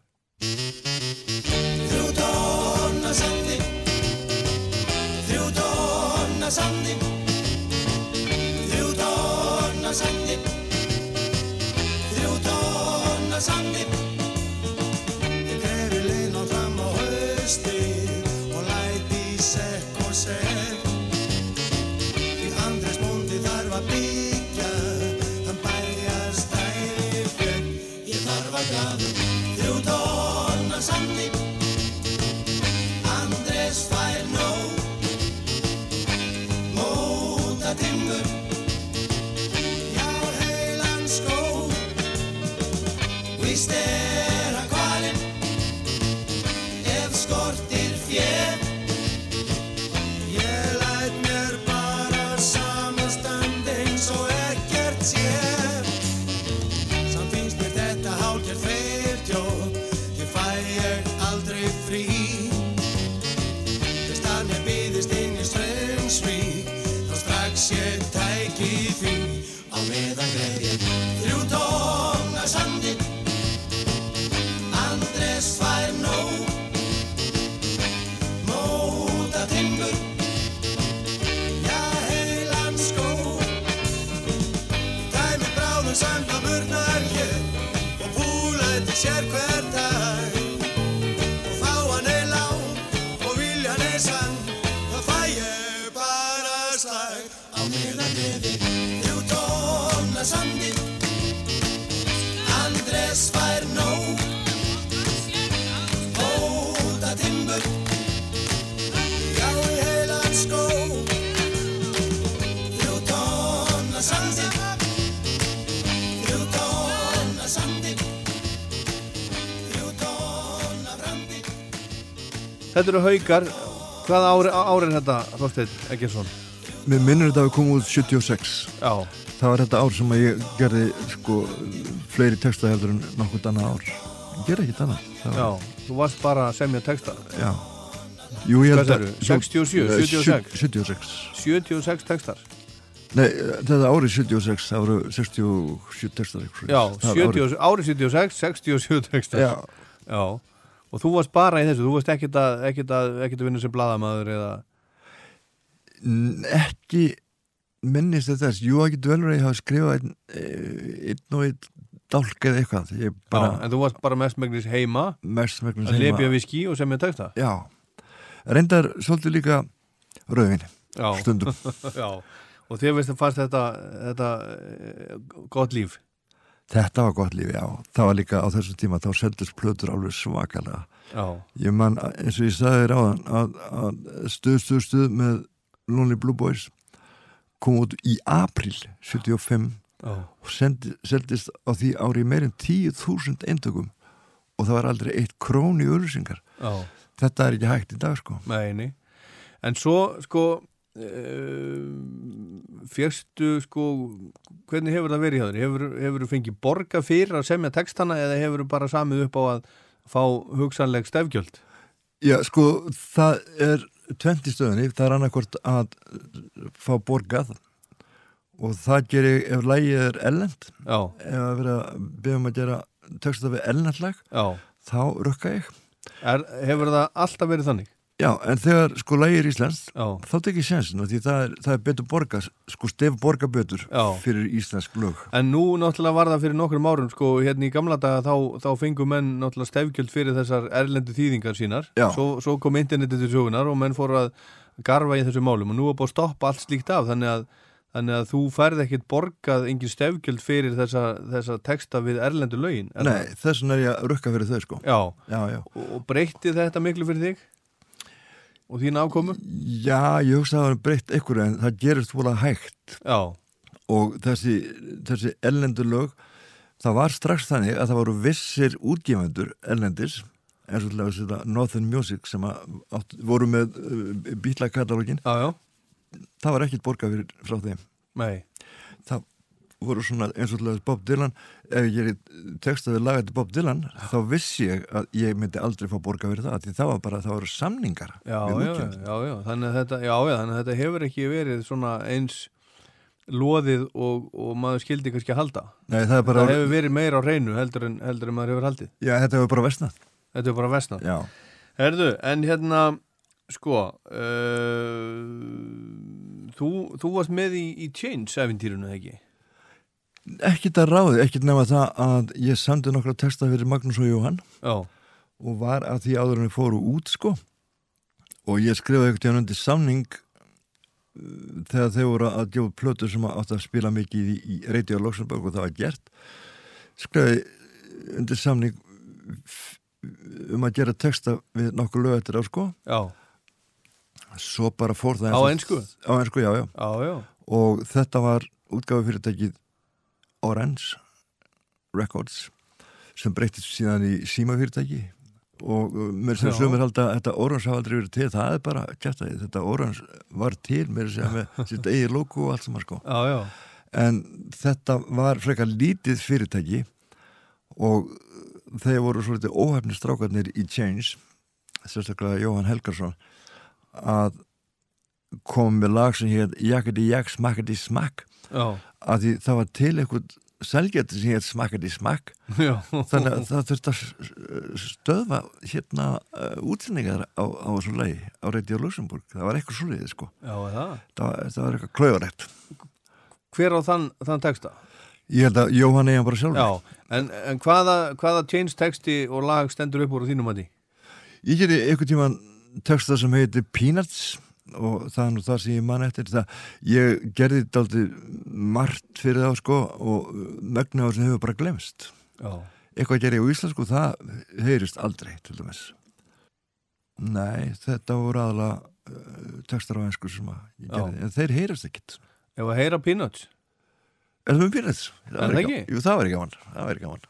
Þrjú tonna sandi Þrjú tonna sandi Þrjú tonna sandi Þrjú tonna sandi Þetta eru haukar. Hvaða ári, ári er þetta, Þorsteinn Eggersson? mér minnur þetta að koma út 76 Já, það var þetta ár sem ég gerði sko fleiri texta heldur en nokkurt annað ár. Ég gerði ekkert annað. Það já, var- þú varst bara að semja texta. Já. Jú, Hvað að- sagðirðu? 67, Eh, 76? 76 76 textar. Nei, þetta árið 76, það voru 67 textar Já, svoleiðis. Það var 70, ári 76, 67 textar. Já, Já, og þú varst bara í þessu, þú varst ekkert að, ekkert að, ekkert að vinna sem bladamaður eða? Ekki minnist þetta þess, jú, ekki dvelur að ég hafa skrifað einn, eh, einn og einn dálk eða eitthvað, ég bara Já, en þú varst bara mestmegnis heima mest megnum að lepja viski og semja texta? Já, reyndar svolítið líka rauðvinni, stundum. [LAUGHS] Já, og þér veist að fannst þetta, þetta eh, gott líf Þetta var gott líf, já. Það var líka á þessum tíma, þá seldist plötur alveg svakalega. Já, Ég man, eins og ég sagði þér áðan, að, að stuð, stuð, stuð með Lonely Blue Boys kom út í april 75 já, og sendi, seldist á því ári meir en 10.000 eintökum og það var aldrei eitt krón í auðlýsingar. já Þetta er ekki hægt í dag, sko. Meini. En svo, sko, fyrstu, sko, hvernig hefur það verið hjá þér? Hefur, hefur þú fengið borga fyrir að semja textana eða hefur þú bara samið upp á að fá hugsanleg stefgjöld? Já, sko, það er tvent í stöðunni, það er annarkvort að fá borgað og það gerir ef lægið er ellend, Já, ef að vera byggjum að gera texta við ellendlag, þá rukka ég. Er, hefur það alltaf verið þannig? Já, en þegar sko lægið íslenskt, Já, þá tekir sjensin og því það er, það er betur borga, sko stef borga betur Já. fyrir íslensk lög. En nú náttúrulega var það fyrir nokkrum árum sko, hérna í gamla daga þá, þá fengu menn náttúrulega stefgjöld fyrir þessar erlendu þýðingar sínar svo, svo kom internetið til sögunar og menn fóru að garfa í þessu málum og nú er búið að stoppa allt slíkt af þannig að, þannig að þú færð ekkit borgað engin stefgjöld fyrir þessa, þessa texta við erlendu lögin er Nei, þess vegna er ég að rukka fyrir þau sko. Já, Já, og breytti þetta miklu fyrir þig? Og þín afkomu? Já, ég hugsa að það er breytt einhverju en það gerist vola hægt. Já, og þessi, þessi ellendu lög það var strax þannig að það voru vissir útgefendur ellendis eins og til að Northern Music sem átt, voru með uh, bílakatalógin já, já, það var ekkert borgað frá þeim. Nei, voru svona eins og þess Bob Dylan ef ég textaði lagað til Bob Dylan þá vissi ég að ég myndi aldrei fá borga fyrir það því það var bara, það voru samningar já, já, já, já, þannig að þetta, já, já, þannig að þetta hefur ekki verið svona eins loðið og, og maður skildi kannski að halda. Nei, það það hefur verið meira á reynu heldur en, heldur en maður hefur haldið. já, þetta hefur bara vestnað Þetta er bara vestnað. já, Herðu, en hérna, sko, uh, þú, þú varst með í, í Change-eventýrunu, eða ekki? Ekkert að ráði, ekkert nema það að ég samdi nokkra texta fyrir Magnús og Jóhann Já, og var að því áður en við fóru út sko. Og ég skrifaði eitthvað tíðan undir samning uh, þegar þeir voru að djóða plötu sem átt að spila mikið í, í Radio Luxemburg og það var gert. Skrifaði undir samning f- um að gera texta við nokkuð lög eftir á sko. Já, svo bara fór það Á eins og- ensku? á ensku, já, já. Og þetta var útgáfi fyrirtækið Orange Records sem breytist síðan í símafyrirtæki. Og mér sem sögumir halda að þetta Orange hafa aldrei verið til, það er bara kæftæði, þetta Orange var til mér sem með [LAUGHS] sitt eigi logo og allt saman sko. Já, já, en þetta var frekar lítið fyrirtæki og þeir voru svolítið óhefni strákarnir í Change sérstaklega Jóhann Helgarsson að kom með lag sem hér Jakati Jak Smakkati Smakk að því það var til einhvern selgæti sem hér Smakkati Smakk. Þannig að það þurfti að stöðva hérna uh, útsendingar á, á þessu lagi á Radio Luxemburg, það var eitthvað svolítið sko. Já, það. það það var eitthvað klauðarætt Hver á þann, þann texta? ég held að Jóhann eiga bara sjálfur. Já, en, en hvaða, hvaða Change texti og lag stendur upp úr þínum að því? Ég geri einhvern tíman texta sem heitir Peanuts og það er nú það sem ég man eftir það, ég gerði þetta aldrei margt fyrir þá sko og megna á sem hefur bara glemst Já, eitthvað gerði ég á íslensku, það heyrist aldrei til dæmis Nei, þetta voru aðalega uh, textar á einsku sem að ég Já. gerði, en þeir heyrist ekkit ef að heyra Peanuts Er það með Peanuts? Það væri ekki? gaman.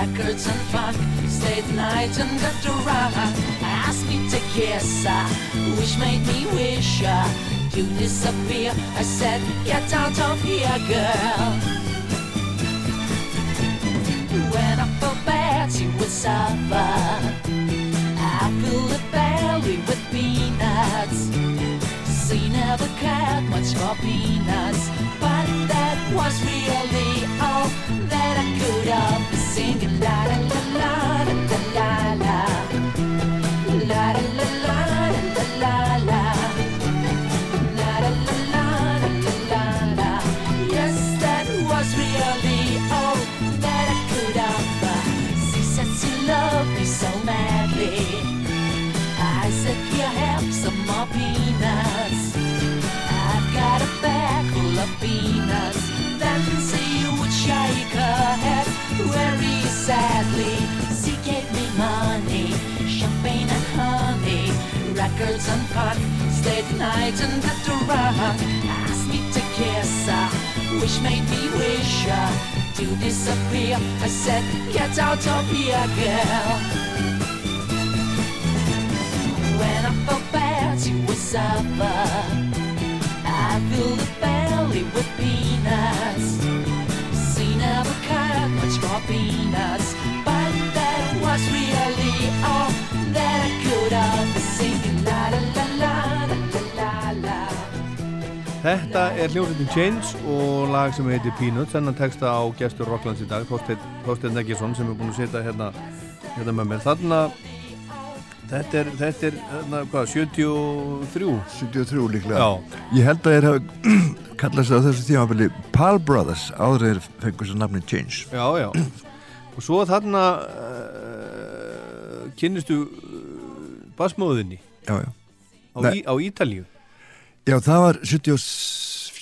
records and funk, stayed the night and got drunk. Asked me to kiss her, which made me wish her to disappear. I said, Get out of here, girl. When I felt bad, she would suffer. I filled the belly with peanuts. She never cared much for peanuts, but that was really all that I could been singing la la da la. Sadly. She gave me money, champagne and honey, records and fun. Stayed the night and got drunk. Asked me to kiss her, which made me wish her to disappear. I said, get out of here, girl. When I felt bad, she would suffer. I filled the belly with peanuts. For peanuts, but that was really all that I could been singing. La la la la la la. Þetta er hljómsveitin Change og lag sem heitir Peanuts þennan texta á gestur Rocklands í dag Þorsteinn Eggesson sem er búin að setja hérna, hérna með mér þarna þetta er, þetta er hvað, 73 73 líklega Já. Ég held að þeir hafa [CLEARS THROAT] kallað sig á þessu tímabili Pal Brothers áður þeir fengur sér nafni Change Já, já, og svo þarna uh, kynnistu uh, basmóðinni já, já. á, í, á Ítalíu Já, það var 70,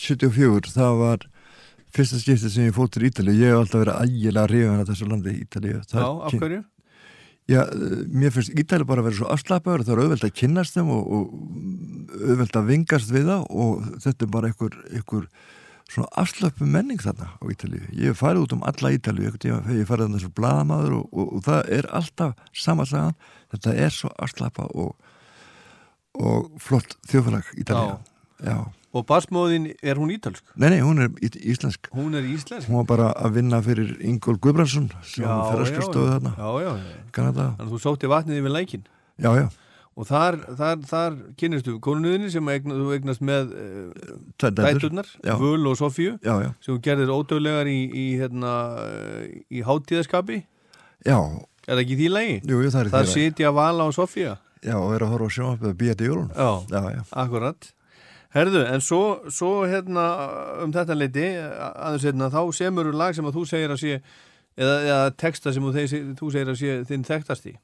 74, það var fyrsta skiptið sem ég fótt til Ítalíu. Ég hef alltaf verið ægilega ríðan að þessu landi Ítalíu. Það Já, af kyn- hverju? Já, eh, mér finnst Ítalíu bara að vera svo afslappaður, það er auðvelt að kynnast þeim og, og auðvelt að vingast við það og þetta er bara einhver, einhver svona afslöpu menning þarna á Ítalíu. Ég hef farið út um alla þegar ég farið þarna svo blaðamaður og, og, og það er alltaf sama sagan, þetta er svo afslappa og, og flott þjóðfélag Ítalíu. Já. Og basmóðin, er hún ítalsk? Nei, nei, hún er íslensk. hún er íslensk? Hún var bara að vinna fyrir Ingól Guðbrandsson sem já, þarna. já, já, já. Kanada. þannig að þú sótti vatnið yfir lækin Já, já. og þar, þar, þar kynnistu konuðinni sem eigna, þú eignast með uh, dæturnar. Völ og Sofíu Já, já. sem gerðir ódöglegar í, í, hérna, í hátíðaskapi Já. er það ekki því lægi? Jú, það er því þar lagi. sitja Vala og Sofía Já, og er að horfa á sjónvarpið að býja til jólun. Já, já, já. akkurat Herðu, en svo, svo hérna um þetta leiti, aðeins hérna þá semur lag sem að þú segir að sé eða, eða texta sem þú, segir að sé þinn þekktasti,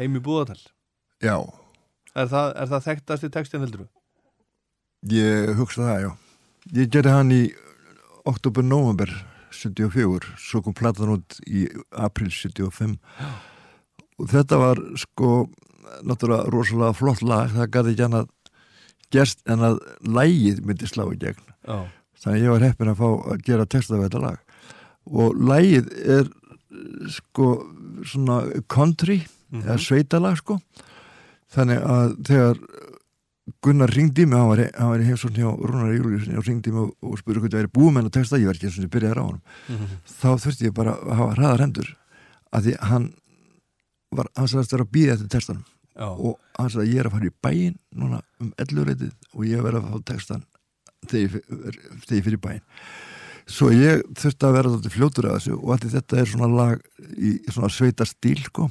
heim í búðatal Já, Er það, er það þekktasti textin heldur þú? ég hugsa það, já. Ég gerði hann í oktober-november 74, svo kom platan út í april 75 og þetta var sko náttúrulega rosalega flott lag, það gæti ekki annað gerst en að lægið myndi slá í gegn. Já. Þannig að ég var heppin að fá að gera texta við þetta lag og lægið er sko svona country Mhm. eða sveitalag sko þannig að þegar Gunnar ringdi mig, hann var, hann var í heimsókn hjá Rúnar Júliusin og ringdi mig og, spurði hvað það væri búið með að texta, ég var ekki eins og ég byrjaði á honum Mhm. þá þurfti ég bara að hafa hraðar hendur að því hann var, hann sagðist vera að býða eftir textanum Já. og hann sagði að ég er að fara í bæinn núna um 11 reytið og ég verð að fá textan þegar ég, fyrir bæinn svo ég þurfti að vera þetta fljótur að þessu og allir þetta er svona lag í, svona sveita stíl sko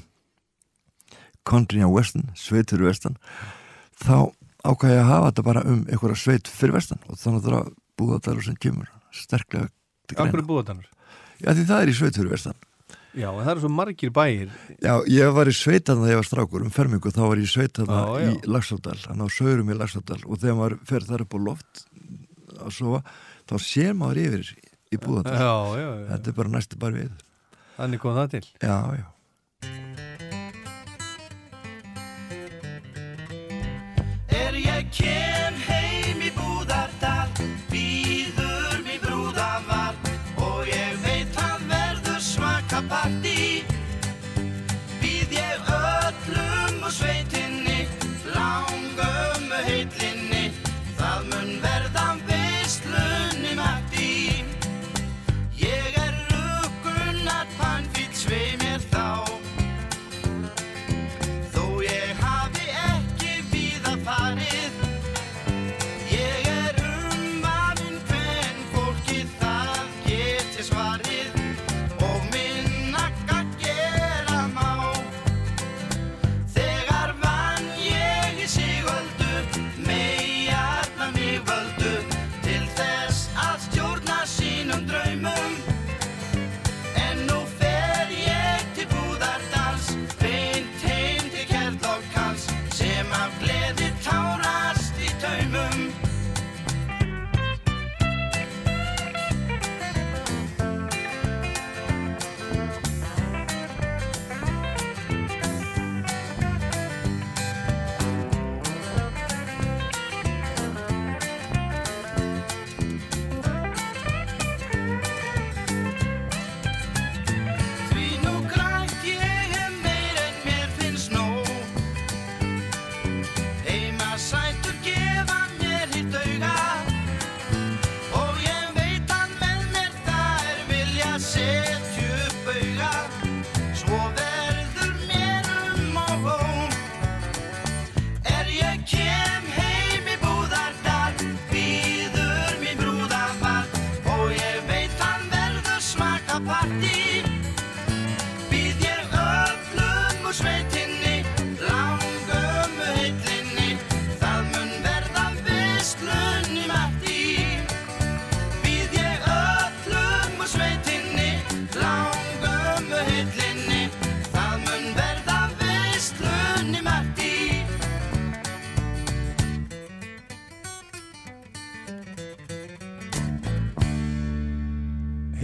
country and western, sveit fyrir vestan þá ákvæði ég að hafa þetta bara um einhverja sveit fyrir vestan og þannig að það er að búða þetta sem kemur sterklega til Akkur greina er búðatanur? Já því það er í sveit fyrir vestan Já, en það eru svo margir bæir Já, ég var í sveitan þegar ég var strákur um fermingu, þá var ég í sveitan Já, já. í Lagsardal, hann á Saurum í Lagsardal og þegar maður fer þar upp á loft að sofa, þá sér maður yfir í búðandal. Já, já, já. Þetta er bara næstu bara við. Þannig kom það til Já, já. Er ég kem heim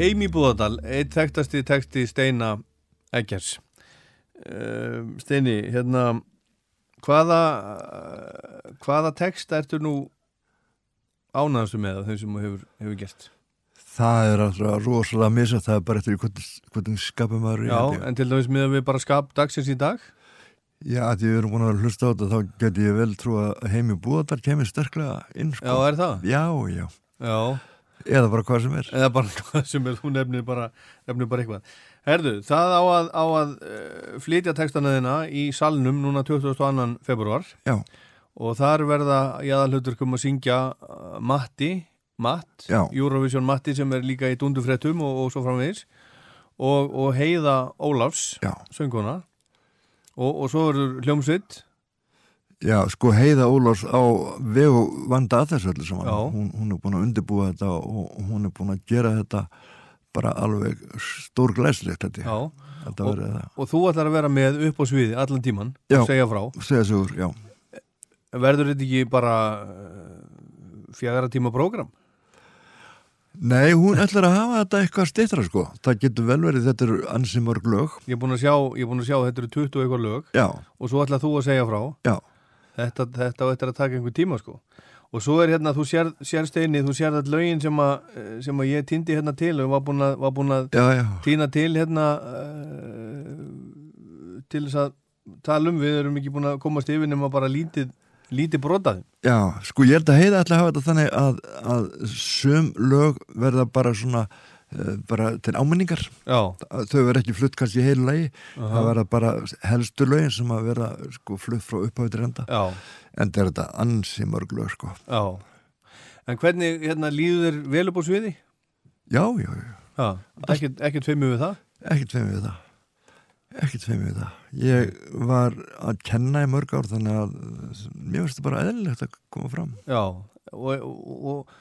Heim í Búðardal, eitt þekktasti teksti Steina Eggers. Uh, Steini, hérna, hvaða, hvaða teksta ertu nú ánæðastu með þeim sem þú hefur, hefur gert? Það er alltaf rosalega misa, það er bara eftir hvernig, hvernig skapum maður í Já, ég. en til dæmis miðan við bara skap dagsins í dag? Já, að ég er búin að hlusta á þetta þá get ég vel trú að heimi búðardal kemur sterklega inn sko. Já, er það? Já, já. Já. Eða bara hvað sem er. Eða bara [LAUGHS] hvað sem er, þú nefnir bara, nefnir bara eitthvað. Herðu, það á að, á að uh, flytja textana þina í salnum núna 22. februar. Já. Og þar verða í aðalhutur kom að syngja uh, Matti, Matt, Já. Eurovision Matti sem er líka í dundufréttum og, og svo framvegis. Og, og Heiða Ólafs, Já. sönguna. Og, og svo verður hljómsvitt. Já, sko Heiða Ólafs á vegu vanda að þessu öllu saman. Hún, hún er búin að undirbúa þetta og hún er búin að gera þetta bara alveg stór glæslegt þetta. Já. Þetta Og, og þú ætlar að vera með upp á sviði allan tíman Já. og segja frá. Segja sig úr, já. Verður þetta ekki bara uh, fjagara tíma prógram? Nei, hún ætlar að hafa þetta eitthvað stittra sko. Það getur vel verið, þetta eru ansi mörg lög. Ég er búin að sjá, ég er búin að sjá þetta eru 20 eitthvað lög Já. og svo ætlar þú að segja frá Já. Þetta, þetta á eftir að taka einhver tíma sko. Og svo er hérna, þú sér, sér steini þú sér þetta lögin sem að, sem að ég týndi hérna til og var búin að, týna til hérna uh, til þess að tala um, við erum ekki búin að komast yfir nema bara lítið, lítið brotaði Já, sko ég held að heiða ætla að hafa þetta þannig að, að sum lög verða bara svona bara til áminningar. Já. þau verða ekki flutt kannski í heilu lagi. Aha. það verða bara helstu lögin sem að verða sko flutt frá upphafið til enda. Já. en það er þetta ansi mörg lög sko. En hvernig hérna líður þér vel upp á sviði? Já, já, já. Já, ekkert feimur við það? Ekkert feimur við það. Ekkert feimur við það. Ég var að kenna í mörg ár þannig að mér finnst þetta bara eðlilegt að koma fram. Já, og, og, og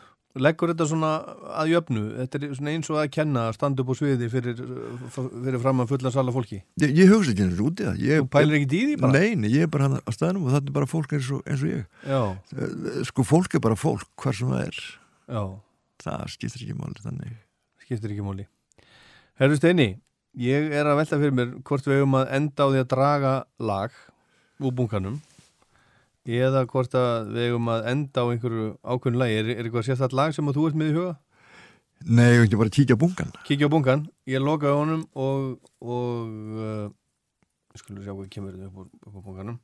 leggur þetta svona að jöfnu? Þetta er svona eins og að kenna að standa upp á sviði fyrir, fyrir fram að fulla sala fólki. Ég, ég hugsa ekki og út í það. Ég, Þú pælir í því bara? Nei, nei, ég er bara hann að staðnum og þetta er bara fólk eins og, eins og ég. Já. Eh, Sko fólk er bara fólk, hvar sem það er. Já. Það skiptir ekki máli þannig. Skiptir ekki máli. Herru Steini, ég er að velta fyrir mér hvort við hefum að enda á því að draga lag úr bunkanum eða hvort að við hefum að enda á einhverju ákveðnu lagi. Er, er eitthvað sérstætt lag sem að þú ert með í huga? Nei, ég vil ekki bara kíkja á bunkan Kíkja á bunkan, ég lokaði honum og, og uh, skulum við sjá hvað kemur þetta upp, upp á bunkanum.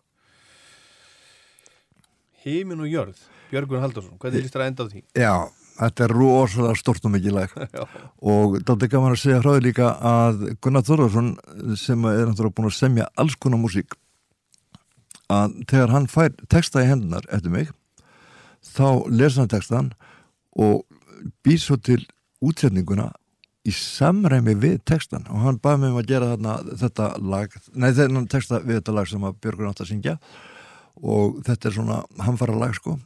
Heimin og jörð. Björgun Haldursson, hvernig líst þér að enda á því? Já, þetta er rosalega stort og mikið lag. [LAUGHS] Og þetta er gaman að segja því líka að Gunnar Þorðarsson sem er náttúrulega búin að semja alls konar músík að þegar hann fær texta í hendunar eftir mig þá lesa hann textan og býr svo til útsetninguna í samræmi við textan og hann baði mig um að gera þarna þetta lag, nei þennan texta við þetta lag sem að Björgur átt að syngja. Og þetta er svona hamfara lag sko.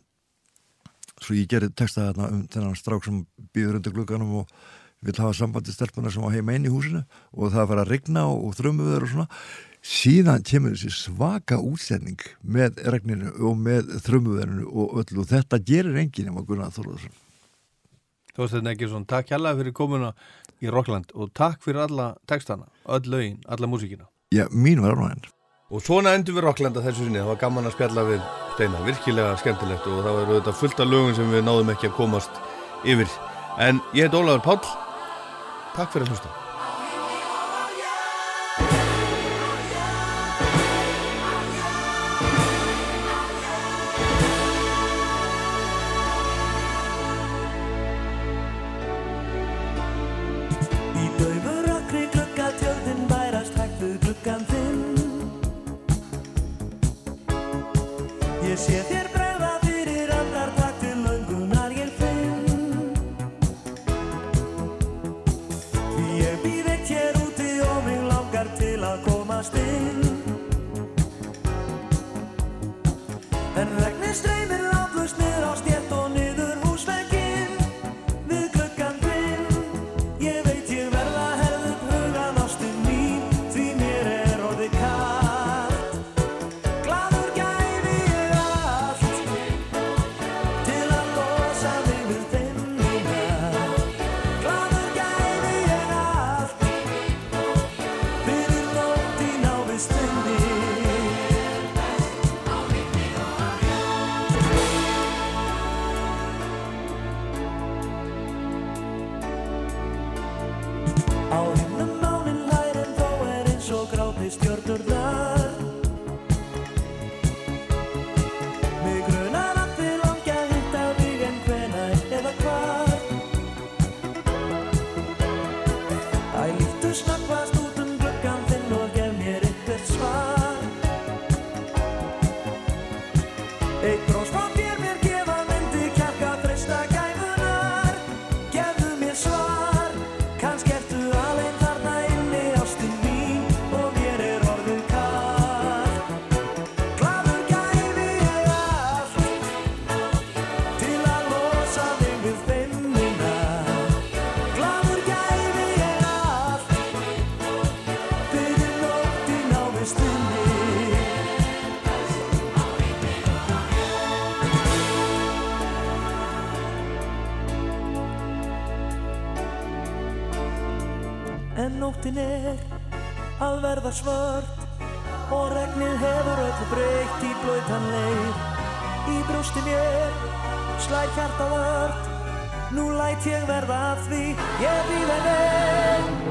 Svo ég gerði texta þarna um þennan strák sem býður undir glugganum og vil hafa sambandi stelpuna sem á heima inn í húsinu. Og það fara að regna og, og þrömmuður og svona síðan kemur þessi svaka útsetning með regninu og með þrömmuðurinu og öllu og þetta gerir enginn ef að Gunnar Þorðarsson Þorsteinn Eggersson, takk hérlega fyrir komuna í Rockland og takk fyrir alla textana, öll lögin, alla músíkina. Já, mín var ánæginn Og svona endur við Rockland að þessu sinni, það var gaman að spjalla við Steina, virkilega skemmtilegt og það var auðvitað fullt af lögum sem við náðum ekki að komast yfir. En ég heit Ólafur Páll, takk fyrir að hlusta. Nóttin er að verða svart og regnið hefur öllu breykt í blöytan leir. Í brústin ég slæð hjarta vart, nú læt ég verða af því. Ég býð en einn